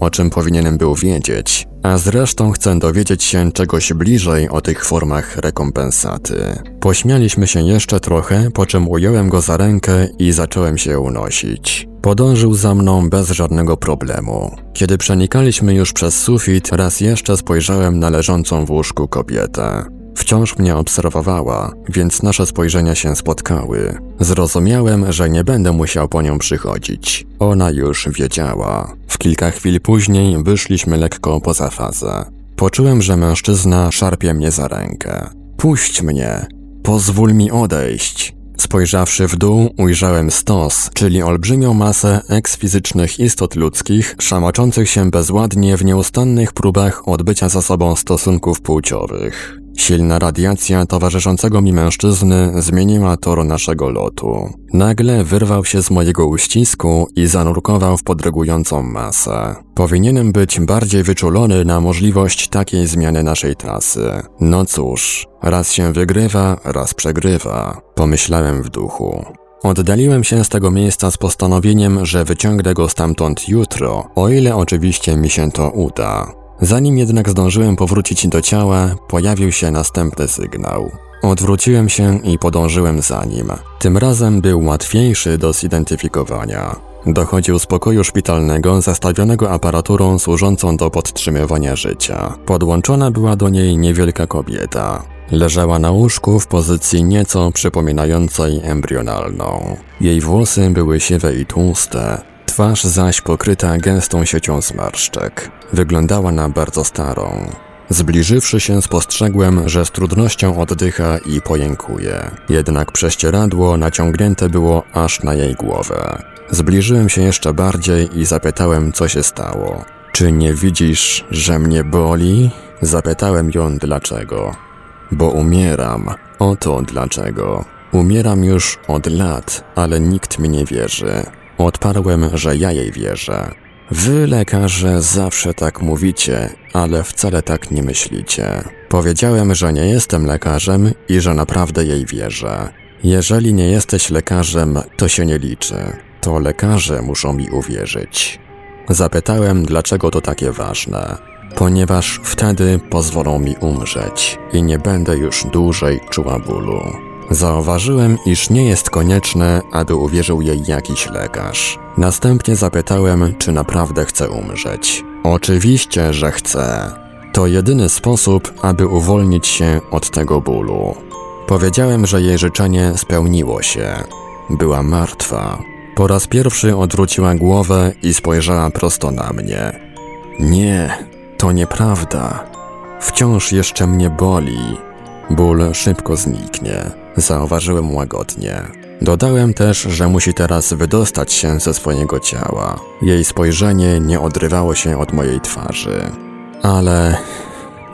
O czym powinienem był wiedzieć, a zresztą chcę dowiedzieć się czegoś bliżej o tych formach rekompensaty. Pośmialiśmy się jeszcze trochę, po czym ująłem go za rękę i zacząłem się unosić. Podążył za mną bez żadnego problemu. Kiedy przenikaliśmy już przez sufit, raz jeszcze spojrzałem na leżącą w łóżku kobietę. Wciąż mnie obserwowała, więc nasze spojrzenia się spotkały. Zrozumiałem, że nie będę musiał po nią przychodzić. Ona już wiedziała. W kilka chwil później wyszliśmy lekko poza fazę. Poczułem, że mężczyzna szarpie mnie za rękę. Puść mnie! Pozwól mi odejść! Spojrzawszy w dół, ujrzałem stos, czyli olbrzymią masę eksfizycznych istot ludzkich, szamaczących się bezładnie w nieustannych próbach odbycia za sobą stosunków płciowych. Silna radiacja towarzyszącego mi mężczyzny zmieniła tor naszego lotu. Nagle wyrwał się z mojego uścisku i zanurkował w podrygującą masę. Powinienem być bardziej wyczulony na możliwość takiej zmiany naszej trasy. No cóż, raz się wygrywa, raz przegrywa, pomyślałem w duchu. Oddaliłem się z tego miejsca z postanowieniem, że wyciągnę go stamtąd jutro, o ile oczywiście mi się to uda. Zanim jednak zdążyłem powrócić do ciała, pojawił się następny sygnał. Odwróciłem się i podążyłem za nim. Tym razem był łatwiejszy do zidentyfikowania. Dochodził z pokoju szpitalnego zastawionego aparaturą służącą do podtrzymywania życia. Podłączona była do niej niewielka kobieta. Leżała na łóżku w pozycji nieco przypominającej embrionalną. Jej włosy były siwe i tłuste, twarz zaś pokryta gęstą siecią zmarszczek. Wyglądała na bardzo starą. Zbliżywszy się spostrzegłem, że z trudnością oddycha i pojękuje. Jednak prześcieradło naciągnięte było aż na jej głowę. Zbliżyłem się jeszcze bardziej i zapytałem, co się stało. Czy nie widzisz, że mnie boli? Zapytałem ją dlaczego. Bo umieram. Oto dlaczego. Umieram już od lat, ale nikt mi nie wierzy. Odparłem, że ja jej wierzę. Wy, lekarze, zawsze tak mówicie, ale wcale tak nie myślicie. Powiedziałem, że nie jestem lekarzem i że naprawdę jej wierzę. Jeżeli nie jesteś lekarzem, to się nie liczy. To lekarze muszą mi uwierzyć. Zapytałem, dlaczego to takie ważne. Ponieważ wtedy pozwolą mi umrzeć i nie będę już dłużej czuła bólu. Zauważyłem, iż nie jest konieczne, aby uwierzył jej jakiś lekarz. Następnie zapytałem, czy naprawdę chce umrzeć. Oczywiście, że chce. To jedyny sposób, aby uwolnić się od tego bólu. Powiedziałem, że jej życzenie spełniło się. Była martwa. Po raz pierwszy odwróciła głowę i spojrzała prosto na mnie. Nie, to nieprawda. Wciąż jeszcze mnie boli. Ból szybko zniknie. Zauważyłem łagodnie. Dodałem też, że musi teraz wydostać się ze swojego ciała. Jej spojrzenie nie odrywało się od mojej twarzy. Ale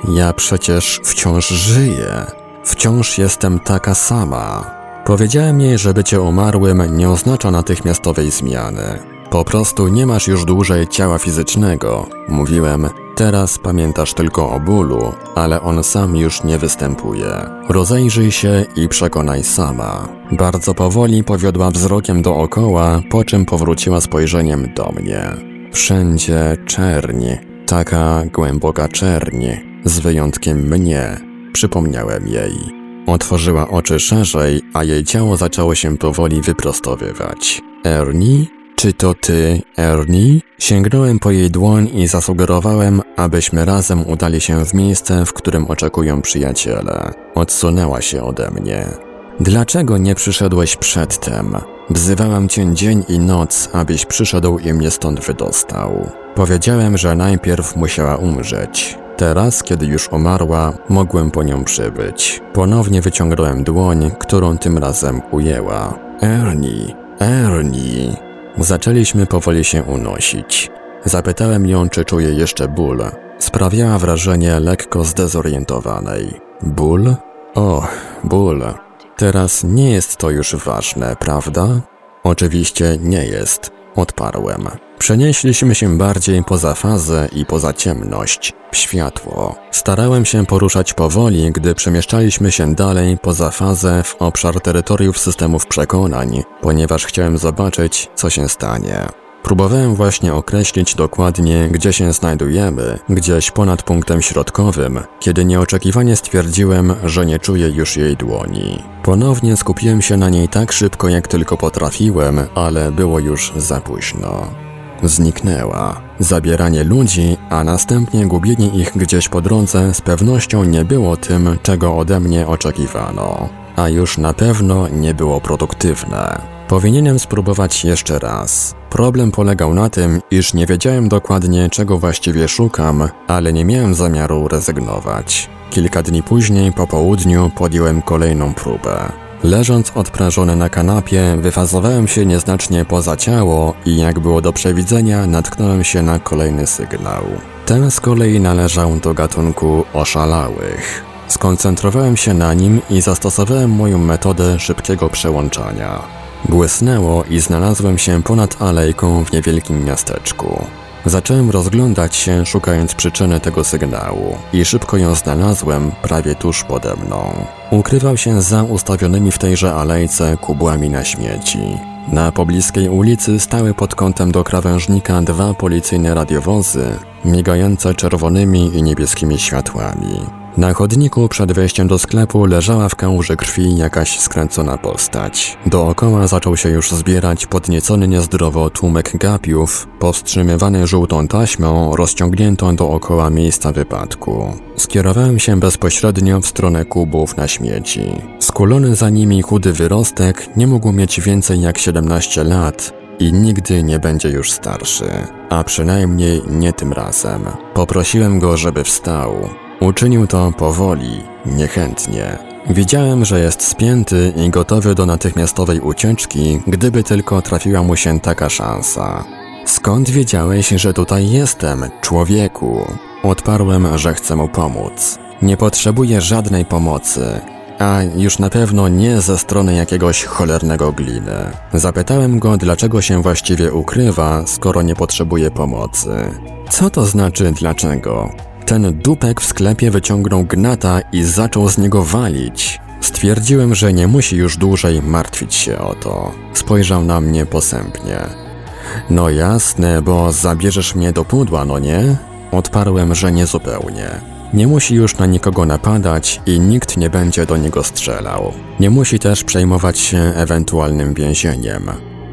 ja przecież wciąż żyję. Wciąż jestem taka sama. Powiedziałem jej, że bycie umarłym nie oznacza natychmiastowej zmiany. Po prostu nie masz już dłużej ciała fizycznego. Mówiłem, Teraz pamiętasz tylko o bólu, ale on sam już nie występuje. Rozejrzyj się i przekonaj sama. Bardzo powoli powiodła wzrokiem dookoła, po czym powróciła spojrzeniem do mnie. Wszędzie czerń, taka głęboka czerń, z wyjątkiem mnie, przypomniałem jej. Otworzyła oczy szerzej, a jej ciało zaczęło się powoli wyprostowywać. Ernie czy to ty, Ernie? Sięgnąłem po jej dłoń i zasugerowałem, abyśmy razem udali się w miejsce, w którym oczekują przyjaciele. Odsunęła się ode mnie. Dlaczego nie przyszedłeś przedtem? Wzywałam cię dzień i noc, abyś przyszedł i mnie stąd wydostał. Powiedziałem, że najpierw musiała umrzeć. Teraz, kiedy już umarła, mogłem po nią przybyć. Ponownie wyciągnąłem dłoń, którą tym razem ujęła. Ernie, Ernie. Zaczęliśmy powoli się unosić. Zapytałem ją, czy czuje jeszcze ból. Sprawiała wrażenie lekko zdezorientowanej. Ból? O, ból. Teraz nie jest to już ważne, prawda? Oczywiście nie jest, odparłem. Przenieśliśmy się bardziej poza fazę i poza ciemność, światło. Starałem się poruszać powoli, gdy przemieszczaliśmy się dalej poza fazę w obszar terytoriów systemów przekonań, ponieważ chciałem zobaczyć, co się stanie. Próbowałem właśnie określić dokładnie, gdzie się znajdujemy, gdzieś ponad punktem środkowym, kiedy nieoczekiwanie stwierdziłem, że nie czuję już jej dłoni. Ponownie skupiłem się na niej tak szybko, jak tylko potrafiłem, ale było już za późno. Zniknęła. Zabieranie ludzi, a następnie gubienie ich gdzieś po drodze z pewnością nie było tym, czego ode mnie oczekiwano, a już na pewno nie było produktywne. Powinienem spróbować jeszcze raz. Problem polegał na tym, iż nie wiedziałem dokładnie, czego właściwie szukam, ale nie miałem zamiaru rezygnować. Kilka dni później, po południu, podjąłem kolejną próbę. Leżąc odprężony na kanapie, wyfazowałem się nieznacznie poza ciało i jak było do przewidzenia, natknąłem się na kolejny sygnał. Ten z kolei należał do gatunku oszalałych. Skoncentrowałem się na nim i zastosowałem moją metodę szybkiego przełączania. Błysnęło i znalazłem się ponad alejką w niewielkim miasteczku. Zacząłem rozglądać się, szukając przyczyny tego sygnału i szybko ją znalazłem prawie tuż pode mną. Ukrywał się za ustawionymi w tejże alejce kubłami na śmieci. Na pobliskiej ulicy stały pod kątem do krawężnika dwa policyjne radiowozy, migające czerwonymi i niebieskimi światłami. Na chodniku przed wejściem do sklepu leżała w kałuży krwi jakaś skręcona postać. Dookoła zaczął się już zbierać podniecony niezdrowo tłumek gapiów, powstrzymywany żółtą taśmą rozciągniętą dookoła miejsca wypadku. Skierowałem się bezpośrednio w stronę kubów na śmieci. Skulony za nimi chudy wyrostek nie mógł mieć więcej jak 17 lat, i nigdy nie będzie już starszy, a przynajmniej nie tym razem. Poprosiłem go, żeby wstał. Uczynił to powoli, niechętnie. Widziałem, że jest spięty i gotowy do natychmiastowej ucieczki, gdyby tylko trafiła mu się taka szansa. Skąd wiedziałeś, że tutaj jestem, człowieku? Odparłem, że chcę mu pomóc. Nie potrzebuję żadnej pomocy, a już na pewno nie ze strony jakiegoś cholernego gliny. Zapytałem go, dlaczego się właściwie ukrywa, skoro nie potrzebuje pomocy. Co to znaczy dlaczego? Ten dupek w sklepie wyciągnął gnata i zaczął z niego walić. Stwierdziłem, że nie musi już dłużej martwić się o to. Spojrzał na mnie posępnie. No jasne, bo zabierzesz mnie do pudła, no nie? Odparłem, że nie zupełnie. Nie musi już na nikogo napadać i nikt nie będzie do niego strzelał. Nie musi też przejmować się ewentualnym więzieniem.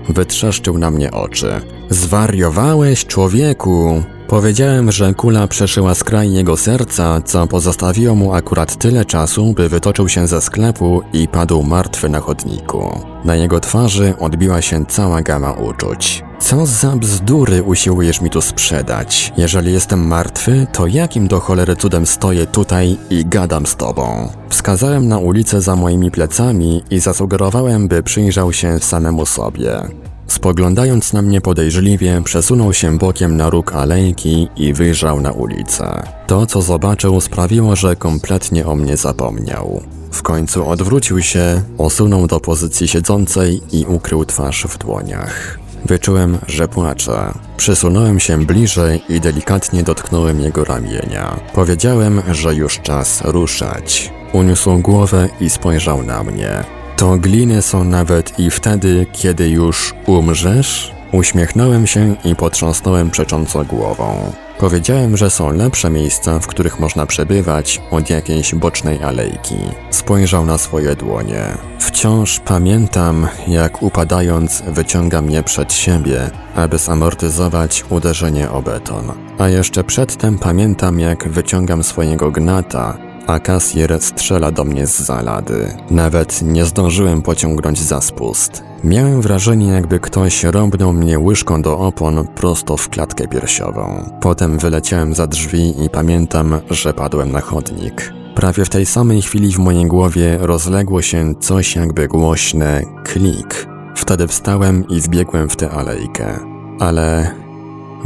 Wytrzeszczył na mnie oczy. Zwariowałeś, człowieku! Powiedziałem, że kula przeszyła skraj jego serca, co pozostawiło mu akurat tyle czasu, by wytoczył się ze sklepu i padł martwy na chodniku. Na jego twarzy odbiła się cała gama uczuć. Co za bzdury usiłujesz mi tu sprzedać? Jeżeli jestem martwy, to jakim do cholery cudem stoję tutaj i gadam z tobą? Wskazałem na ulicę za moimi plecami i zasugerowałem, by przyjrzał się samemu sobie. Spoglądając na mnie podejrzliwie, przesunął się bokiem na róg alejki i wyjrzał na ulicę. To, co zobaczył, sprawiło, że kompletnie o mnie zapomniał. W końcu odwrócił się, osunął do pozycji siedzącej i ukrył twarz w dłoniach. Wyczułem, że płacze. Przysunąłem się bliżej i delikatnie dotknąłem jego ramienia. Powiedziałem, że już czas ruszać. Uniósł głowę i spojrzał na mnie. To gliny są nawet i wtedy, kiedy już umrzesz? Uśmiechnąłem się i potrząsnąłem przecząco głową. Powiedziałem, że są lepsze miejsca, w których można przebywać od jakiejś bocznej alejki. Spojrzał na swoje dłonie. Wciąż pamiętam, jak upadając wyciągam je przed siebie, aby zamortyzować uderzenie o beton. A jeszcze przedtem pamiętam, jak wyciągam swojego gnata, a kasjer strzela do mnie z zalady. Nawet nie zdążyłem pociągnąć za spust. Miałem wrażenie, jakby ktoś rąbnął mnie łyżką do opon prosto w klatkę piersiową. Potem wyleciałem za drzwi i pamiętam, że padłem na chodnik. Prawie w tej samej chwili w mojej głowie rozległo się coś jakby głośne klik. Wtedy wstałem i wbiegłem w tę alejkę. Ale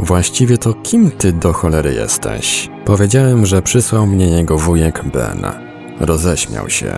Właściwie to kim ty do cholery jesteś? Powiedziałem, że przysłał mnie jego wujek Ben. Roześmiał się.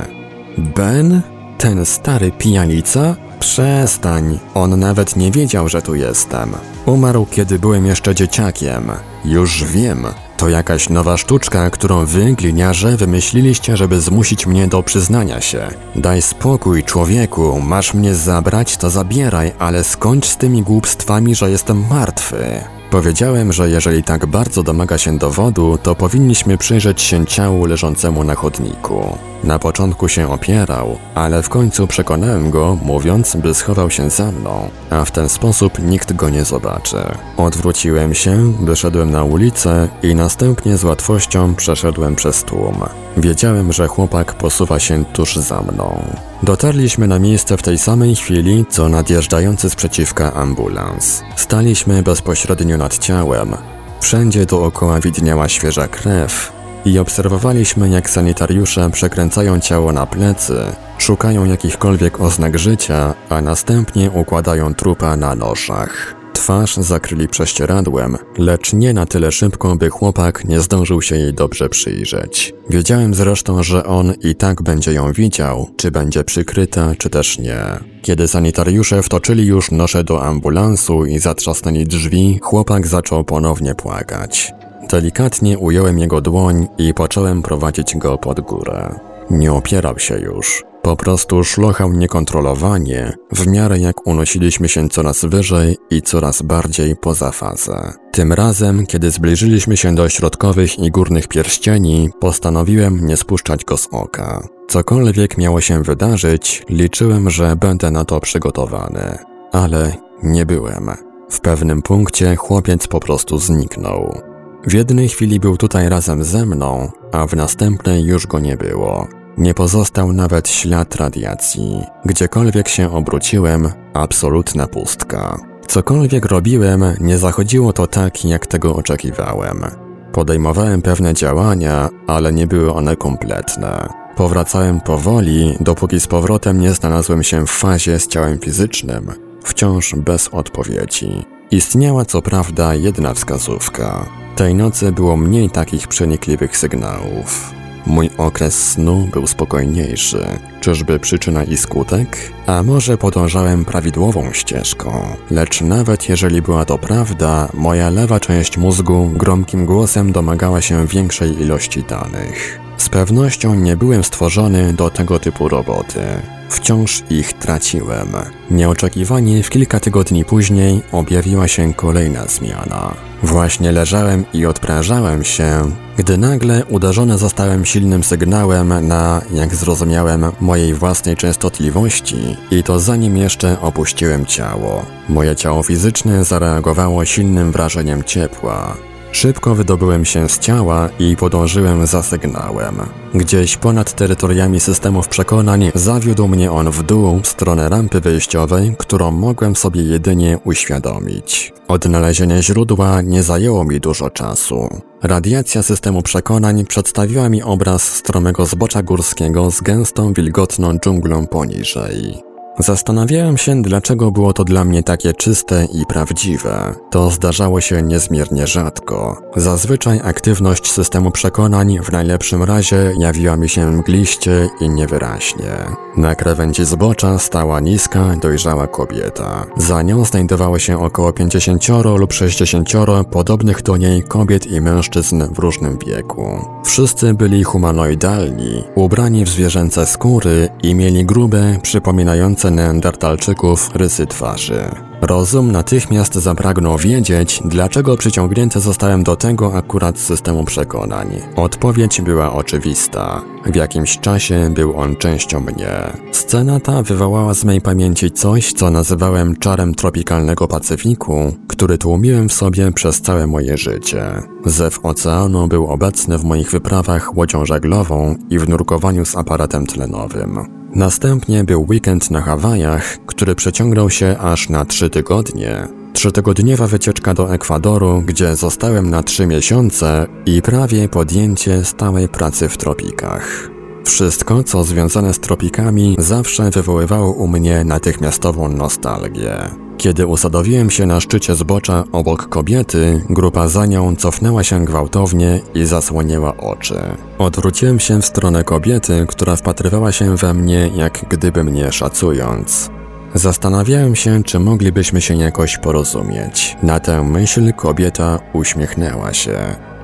Ben? Ten stary pijalica? Przestań, on nawet nie wiedział, że tu jestem. Umarł, kiedy byłem jeszcze dzieciakiem. Już wiem, to jakaś nowa sztuczka, którą wy, gliniarze, wymyśliliście, żeby zmusić mnie do przyznania się. Daj spokój, człowieku, masz mnie zabrać, to zabieraj, ale skończ z tymi głupstwami, że jestem martwy. Powiedziałem, że jeżeli tak bardzo domaga się dowodu, to powinniśmy przyjrzeć się ciału leżącemu na chodniku. Na początku się opierał, ale w końcu przekonałem go, mówiąc, by schował się za mną, a w ten sposób nikt go nie zobaczy. Odwróciłem się, wyszedłem na ulicę i następnie z łatwością przeszedłem przez tłum. Wiedziałem, że chłopak posuwa się tuż za mną. Dotarliśmy na miejsce w tej samej chwili, co nadjeżdżający z przeciwka ambulans. Staliśmy bezpośrednio nad ciałem. Wszędzie dookoła widniała świeża krew, i obserwowaliśmy, jak sanitariusze przekręcają ciało na plecy, szukają jakichkolwiek oznak życia, a następnie układają trupa na noszach. Twarz zakryli prześcieradłem, lecz nie na tyle szybko, by chłopak nie zdążył się jej dobrze przyjrzeć. Wiedziałem zresztą, że on i tak będzie ją widział, czy będzie przykryta, czy też nie. Kiedy sanitariusze wtoczyli już nosze do ambulansu i zatrzasnęli drzwi, chłopak zaczął ponownie płakać. Delikatnie ująłem jego dłoń i począłem prowadzić go pod górę. Nie opierał się już. Po prostu szlochał niekontrolowanie, w miarę jak unosiliśmy się coraz wyżej i coraz bardziej poza fazę. Tym razem, kiedy zbliżyliśmy się do środkowych i górnych pierścieni, postanowiłem nie spuszczać go z oka. Cokolwiek miało się wydarzyć, liczyłem, że będę na to przygotowany. Ale nie byłem. W pewnym punkcie chłopiec po prostu zniknął. W jednej chwili był tutaj razem ze mną, a w następnej już go nie było. Nie pozostał nawet ślad radiacji. Gdziekolwiek się obróciłem, absolutna pustka. Cokolwiek robiłem, nie zachodziło to tak, jak tego oczekiwałem. Podejmowałem pewne działania, ale nie były one kompletne. Powracałem powoli, dopóki z powrotem nie znalazłem się w fazie z ciałem fizycznym, wciąż bez odpowiedzi. Istniała co prawda jedna wskazówka. Tej nocy było mniej takich przenikliwych sygnałów. Mój okres snu był spokojniejszy. Czyżby przyczyna i skutek? A może podążałem prawidłową ścieżką? Lecz nawet jeżeli była to prawda, moja lewa część mózgu gromkim głosem domagała się większej ilości danych. Z pewnością nie byłem stworzony do tego typu roboty. Wciąż ich traciłem. Nieoczekiwanie w kilka tygodni później objawiła się kolejna zmiana. Właśnie leżałem i odprężałem się, gdy nagle uderzony zostałem silnym sygnałem na, jak zrozumiałem, mojej własnej częstotliwości i to zanim jeszcze opuściłem ciało. Moje ciało fizyczne zareagowało silnym wrażeniem ciepła. Szybko wydobyłem się z ciała i podążyłem za sygnałem. Gdzieś ponad terytoriami systemów przekonań zawiódł mnie on w dół w stronę rampy wyjściowej, którą mogłem sobie jedynie uświadomić. Odnalezienie źródła nie zajęło mi dużo czasu. Radiacja systemu przekonań przedstawiła mi obraz stromego zbocza górskiego z gęstą, wilgotną dżunglą poniżej. Zastanawiałem się, dlaczego było to dla mnie takie czyste i prawdziwe. To zdarzało się niezmiernie rzadko. Zazwyczaj aktywność systemu przekonań w najlepszym razie jawiła mi się mgliście i niewyraźnie. Na krawędzi zbocza stała niska, dojrzała kobieta. Za nią znajdowało się około 50 lub 60 podobnych do niej kobiet i mężczyzn w różnym wieku. Wszyscy byli humanoidalni, ubrani w zwierzęce skóry i mieli grube, przypominające neandertalczyków rysy twarzy. Rozum natychmiast zapragnął wiedzieć, dlaczego przyciągnięty zostałem do tego akurat systemu przekonań. Odpowiedź była oczywista. W jakimś czasie był on częścią mnie. Scena ta wywołała z mej pamięci coś, co nazywałem czarem tropikalnego Pacyfiku, który tłumiłem w sobie przez całe moje życie. Zew oceanu był obecny w moich wyprawach łodzią żaglową i w nurkowaniu z aparatem tlenowym. Następnie był weekend na Hawajach, który przeciągnął się aż na trzy tygodnie. Trzytygodniowa wycieczka do Ekwadoru, gdzie zostałem na trzy miesiące i prawie podjęcie stałej pracy w tropikach. Wszystko, co związane z tropikami, zawsze wywoływało u mnie natychmiastową nostalgię. Kiedy usadowiłem się na szczycie zbocza obok kobiety, grupa za nią cofnęła się gwałtownie i zasłonięła oczy. Odwróciłem się w stronę kobiety, która wpatrywała się we mnie, jak gdyby mnie szacując. Zastanawiałem się, czy moglibyśmy się jakoś porozumieć. Na tę myśl kobieta uśmiechnęła się.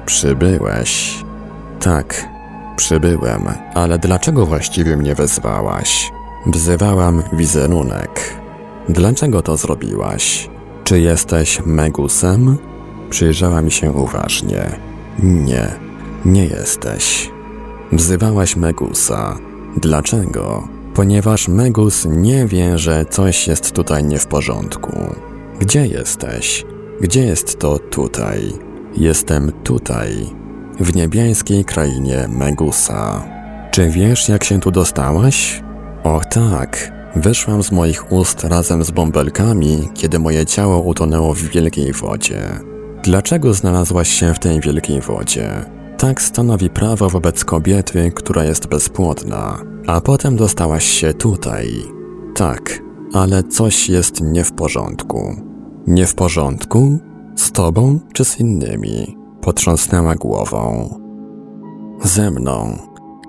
Przybyłeś. Tak, przybyłem, ale dlaczego właściwie mnie wezwałaś? Wzywałam wizerunek. Dlaczego to zrobiłaś? Czy jesteś Megusem? Przyjrzała mi się uważnie. Nie, nie jesteś. Wzywałaś Megusa. Dlaczego? Ponieważ Megus nie wie, że coś jest tutaj nie w porządku. Gdzie jesteś? Gdzie jest to tutaj? Jestem tutaj, w niebiańskiej krainie Megusa. Czy wiesz, jak się tu dostałaś? Och tak, wyszłam z moich ust razem z bąbelkami, kiedy moje ciało utonęło w wielkiej wodzie. Dlaczego znalazłaś się w tej wielkiej wodzie? Tak stanowi prawo wobec kobiety, która jest bezpłodna, a potem dostałaś się tutaj. Tak, ale coś jest nie w porządku. Nie w porządku? Z tobą czy z innymi? Potrząsnęła głową. Ze mną.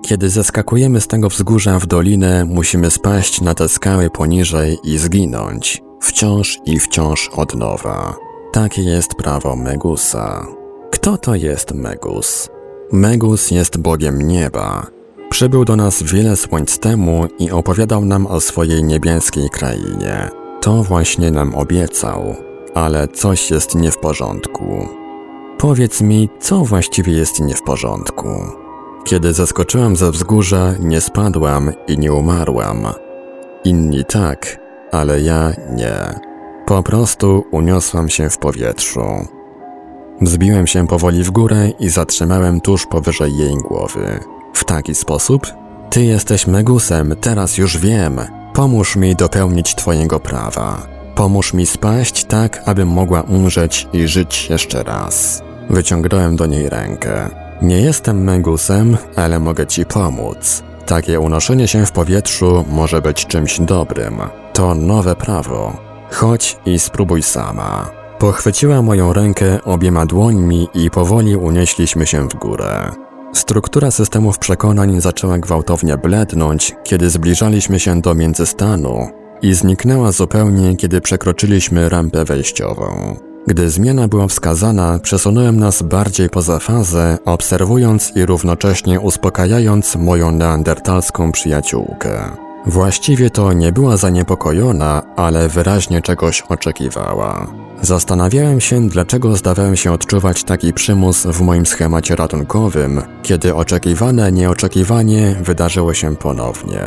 Kiedy zeskakujemy z tego wzgórza w dolinę, musimy spaść na te skały poniżej i zginąć. Wciąż i wciąż od nowa. Takie jest prawo Megusa. Kto to jest Megus? Megus jest bogiem nieba. Przybył do nas wiele słońc temu i opowiadał nam o swojej niebieskiej krainie. To właśnie nam obiecał, ale coś jest nie w porządku. Powiedz mi, co właściwie jest nie w porządku? Kiedy zaskoczyłam ze wzgórza, nie spadłam i nie umarłam. Inni tak, ale ja nie. Po prostu uniosłam się w powietrzu. Wzbiłem się powoli w górę i zatrzymałem tuż powyżej jej głowy. W taki sposób? Ty jesteś Megusem, teraz już wiem. Pomóż mi dopełnić Twojego prawa. Pomóż mi spaść tak, abym mogła umrzeć i żyć jeszcze raz. Wyciągnąłem do niej rękę. Nie jestem Megusem, ale mogę Ci pomóc. Takie unoszenie się w powietrzu może być czymś dobrym. To nowe prawo. Chodź i spróbuj sama. Pochwyciła moją rękę obiema dłońmi i powoli unieśliśmy się w górę. Struktura systemów przekonań zaczęła gwałtownie blednąć, kiedy zbliżaliśmy się do międzystanu i zniknęła zupełnie, kiedy przekroczyliśmy rampę wejściową. Gdy zmiana była wskazana, przesunąłem nas bardziej poza fazę, obserwując i równocześnie uspokajając moją neandertalską przyjaciółkę. Właściwie to nie była zaniepokojona, ale wyraźnie czegoś oczekiwała. Zastanawiałem się, dlaczego zdawałem się odczuwać taki przymus w moim schemacie ratunkowym, kiedy oczekiwane nieoczekiwanie wydarzyło się ponownie.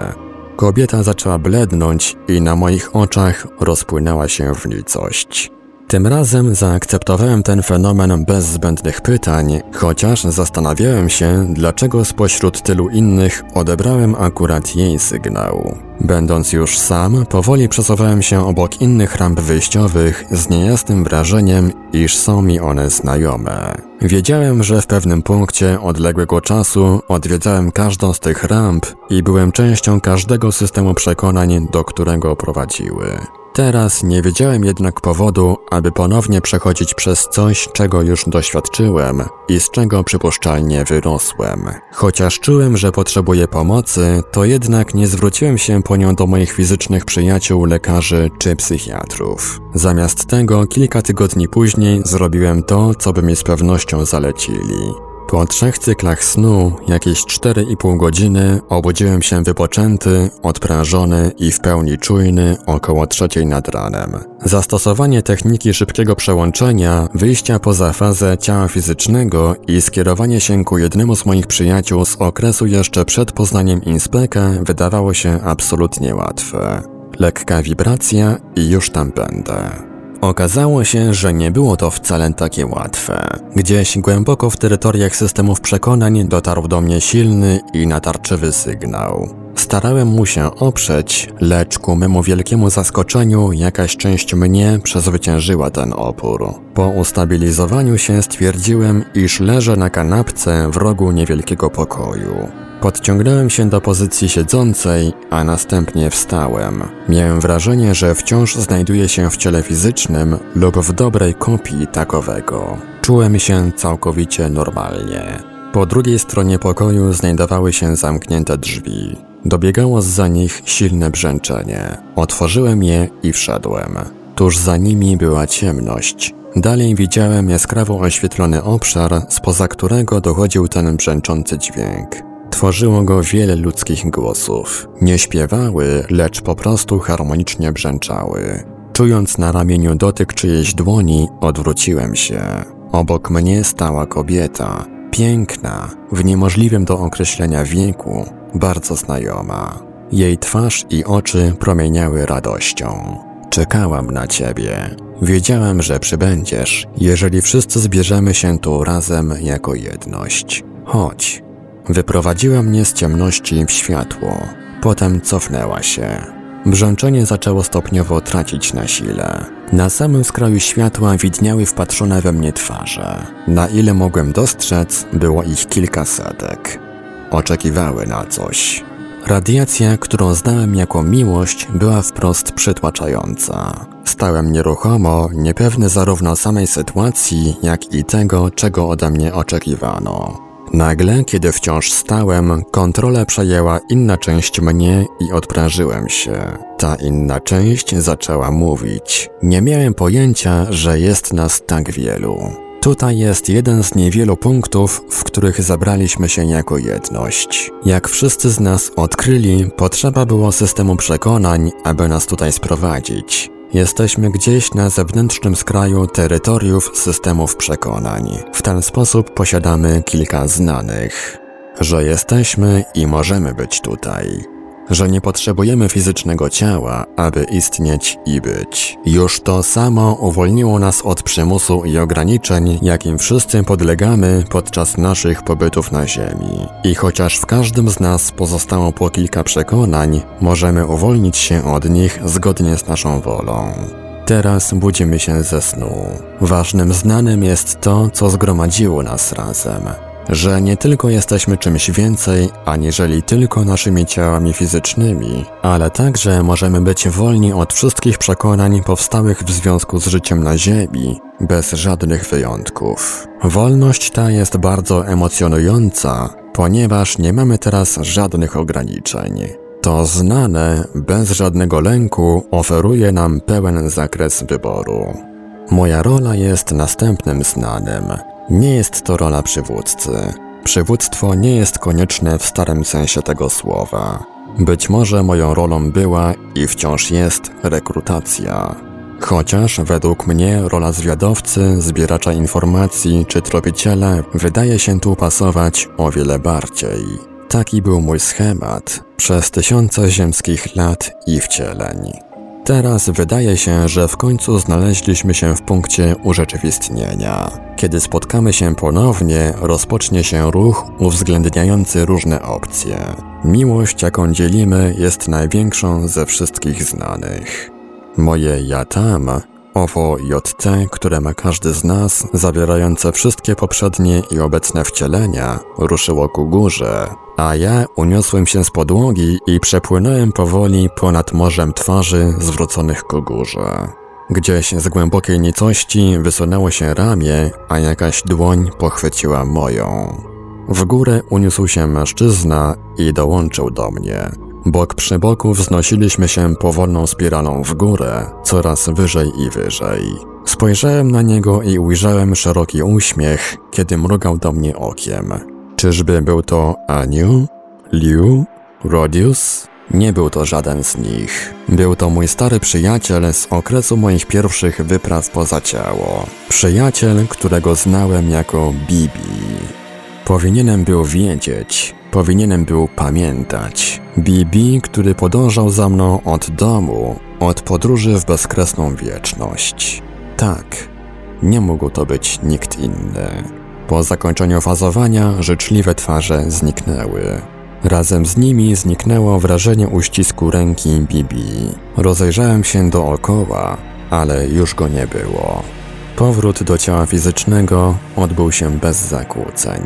Kobieta zaczęła blednąć i na moich oczach rozpłynęła się w nicość. Tym razem zaakceptowałem ten fenomen bez zbędnych pytań, chociaż zastanawiałem się, dlaczego spośród tylu innych odebrałem akurat jej sygnał. Będąc już sam, powoli przesuwałem się obok innych ramp wyjściowych z niejasnym wrażeniem, iż są mi one znajome. Wiedziałem, że w pewnym punkcie odległego czasu odwiedzałem każdą z tych ramp i byłem częścią każdego systemu przekonań, do którego prowadziły. Teraz nie wiedziałem jednak powodu, aby ponownie przechodzić przez coś, czego już doświadczyłem i z czego przypuszczalnie wyrosłem. Chociaż czułem, że potrzebuję pomocy, to jednak nie zwróciłem się po nią do moich fizycznych przyjaciół, lekarzy czy psychiatrów. Zamiast tego, kilka tygodni później zrobiłem to, co by mi z pewnością zalecili. Po trzech cyklach snu, jakieś 4,5 godziny, obudziłem się wypoczęty, odprężony i w pełni czujny około trzeciej nad ranem. Zastosowanie techniki szybkiego przełączenia, wyjścia poza fazę ciała fizycznego i skierowanie się ku jednemu z moich przyjaciół z okresu jeszcze przed poznaniem inspeka wydawało się absolutnie łatwe. Lekka wibracja i już tam będę. Okazało się, że nie było to wcale takie łatwe. Gdzieś głęboko w terytoriach systemów przekonań dotarł do mnie silny i natarczywy sygnał. Starałem mu się oprzeć, lecz ku memu wielkiemu zaskoczeniu jakaś część mnie przezwyciężyła ten opór. Po ustabilizowaniu się stwierdziłem, iż leżę na kanapce w rogu niewielkiego pokoju. Podciągnąłem się do pozycji siedzącej, a następnie wstałem. Miałem wrażenie, że wciąż znajduję się w ciele fizycznym lub w dobrej kopii takowego. Czułem się całkowicie normalnie. Po drugiej stronie pokoju znajdowały się zamknięte drzwi. Dobiegało za nich silne brzęczenie. Otworzyłem je i wszedłem. Tuż za nimi była ciemność. Dalej widziałem jaskrawo oświetlony obszar, spoza którego dochodził ten brzęczący dźwięk. Tworzyło go wiele ludzkich głosów. Nie śpiewały, lecz po prostu harmonicznie brzęczały. Czując na ramieniu dotyk czyjejś dłoni, odwróciłem się. Obok mnie stała kobieta. Piękna, w niemożliwym do określenia wieku, bardzo znajoma. Jej twarz i oczy promieniały radością. Czekałam na ciebie. Wiedziałem, że przybędziesz, jeżeli wszyscy zbierzemy się tu razem jako jedność. Chodź. Wyprowadziła mnie z ciemności w światło. Potem cofnęła się. Brzęczenie zaczęło stopniowo tracić na sile. Na samym skraju światła widniały wpatrzone we mnie twarze. Na ile mogłem dostrzec, było ich kilka setek. Oczekiwały na coś. Radiacja, którą znałem jako miłość, była wprost przytłaczająca. Stałem nieruchomo, niepewny zarówno samej sytuacji, jak i tego, czego ode mnie oczekiwano. Nagle, kiedy wciąż stałem, kontrolę przejęła inna część mnie i odprężyłem się. Ta inna część zaczęła mówić. Nie miałem pojęcia, że jest nas tak wielu. Tutaj jest jeden z niewielu punktów, w których zabraliśmy się jako jedność. Jak wszyscy z nas odkryli, potrzeba było systemu przekonań, aby nas tutaj sprowadzić. Jesteśmy gdzieś na zewnętrznym skraju terytoriów systemów przekonań. W ten sposób posiadamy kilka znanych. Że jesteśmy i możemy być tutaj że nie potrzebujemy fizycznego ciała, aby istnieć i być. Już to samo uwolniło nas od przymusu i ograniczeń, jakim wszyscy podlegamy podczas naszych pobytów na Ziemi. I chociaż w każdym z nas pozostało po kilka przekonań, możemy uwolnić się od nich zgodnie z naszą wolą. Teraz budzimy się ze snu. Ważnym znanym jest to, co zgromadziło nas razem że nie tylko jesteśmy czymś więcej, aniżeli tylko naszymi ciałami fizycznymi, ale także możemy być wolni od wszystkich przekonań powstałych w związku z życiem na Ziemi, bez żadnych wyjątków. Wolność ta jest bardzo emocjonująca, ponieważ nie mamy teraz żadnych ograniczeń. To znane, bez żadnego lęku, oferuje nam pełen zakres wyboru. Moja rola jest następnym znanym. Nie jest to rola przywódcy. Przywództwo nie jest konieczne w starym sensie tego słowa. Być może moją rolą była i wciąż jest rekrutacja. Chociaż według mnie rola zwiadowcy, zbieracza informacji czy tropiciela wydaje się tu pasować o wiele bardziej. Taki był mój schemat przez tysiące ziemskich lat i wcieleń. Teraz wydaje się, że w końcu znaleźliśmy się w punkcie urzeczywistnienia. Kiedy spotkamy się ponownie, rozpocznie się ruch uwzględniający różne opcje. Miłość, jaką dzielimy, jest największą ze wszystkich znanych. Moje ja tam, owo JT, które ma każdy z nas, zawierające wszystkie poprzednie i obecne wcielenia, ruszyło ku górze, a ja uniosłem się z podłogi i przepłynąłem powoli ponad morzem twarzy zwróconych ku górze. Gdzieś z głębokiej nicości wysunęło się ramię, a jakaś dłoń pochwyciła moją. W górę uniósł się mężczyzna i dołączył do mnie. Bok przy boku wznosiliśmy się powolną spiralą w górę, coraz wyżej i wyżej. Spojrzałem na niego i ujrzałem szeroki uśmiech, kiedy mrugał do mnie okiem. Czyżby był to Aniu? Liu? Rodius? Nie był to żaden z nich. Był to mój stary przyjaciel z okresu moich pierwszych wypraw poza ciało. Przyjaciel, którego znałem jako Bibi. Powinienem był wiedzieć, powinienem był pamiętać. Bibi, który podążał za mną od domu, od podróży w bezkresną wieczność. Tak, nie mógł to być nikt inny. Po zakończeniu fazowania życzliwe twarze zniknęły. Razem z nimi zniknęło wrażenie uścisku ręki Bibi. Rozejrzałem się dookoła, ale już go nie było. Powrót do ciała fizycznego odbył się bez zakłóceń.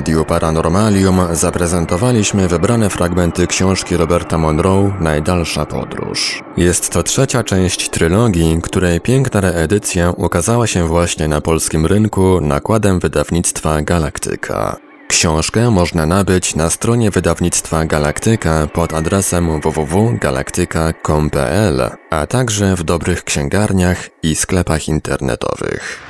Radiu Paranormalium zaprezentowaliśmy wybrane fragmenty książki Roberta Monroe Najdalsza podróż. Jest to trzecia część trylogii, której piękna reedycja ukazała się właśnie na polskim rynku nakładem wydawnictwa Galaktyka. Książkę można nabyć na stronie wydawnictwa Galaktyka pod adresem www.galaktyka.com.pl, a także w dobrych księgarniach i sklepach internetowych.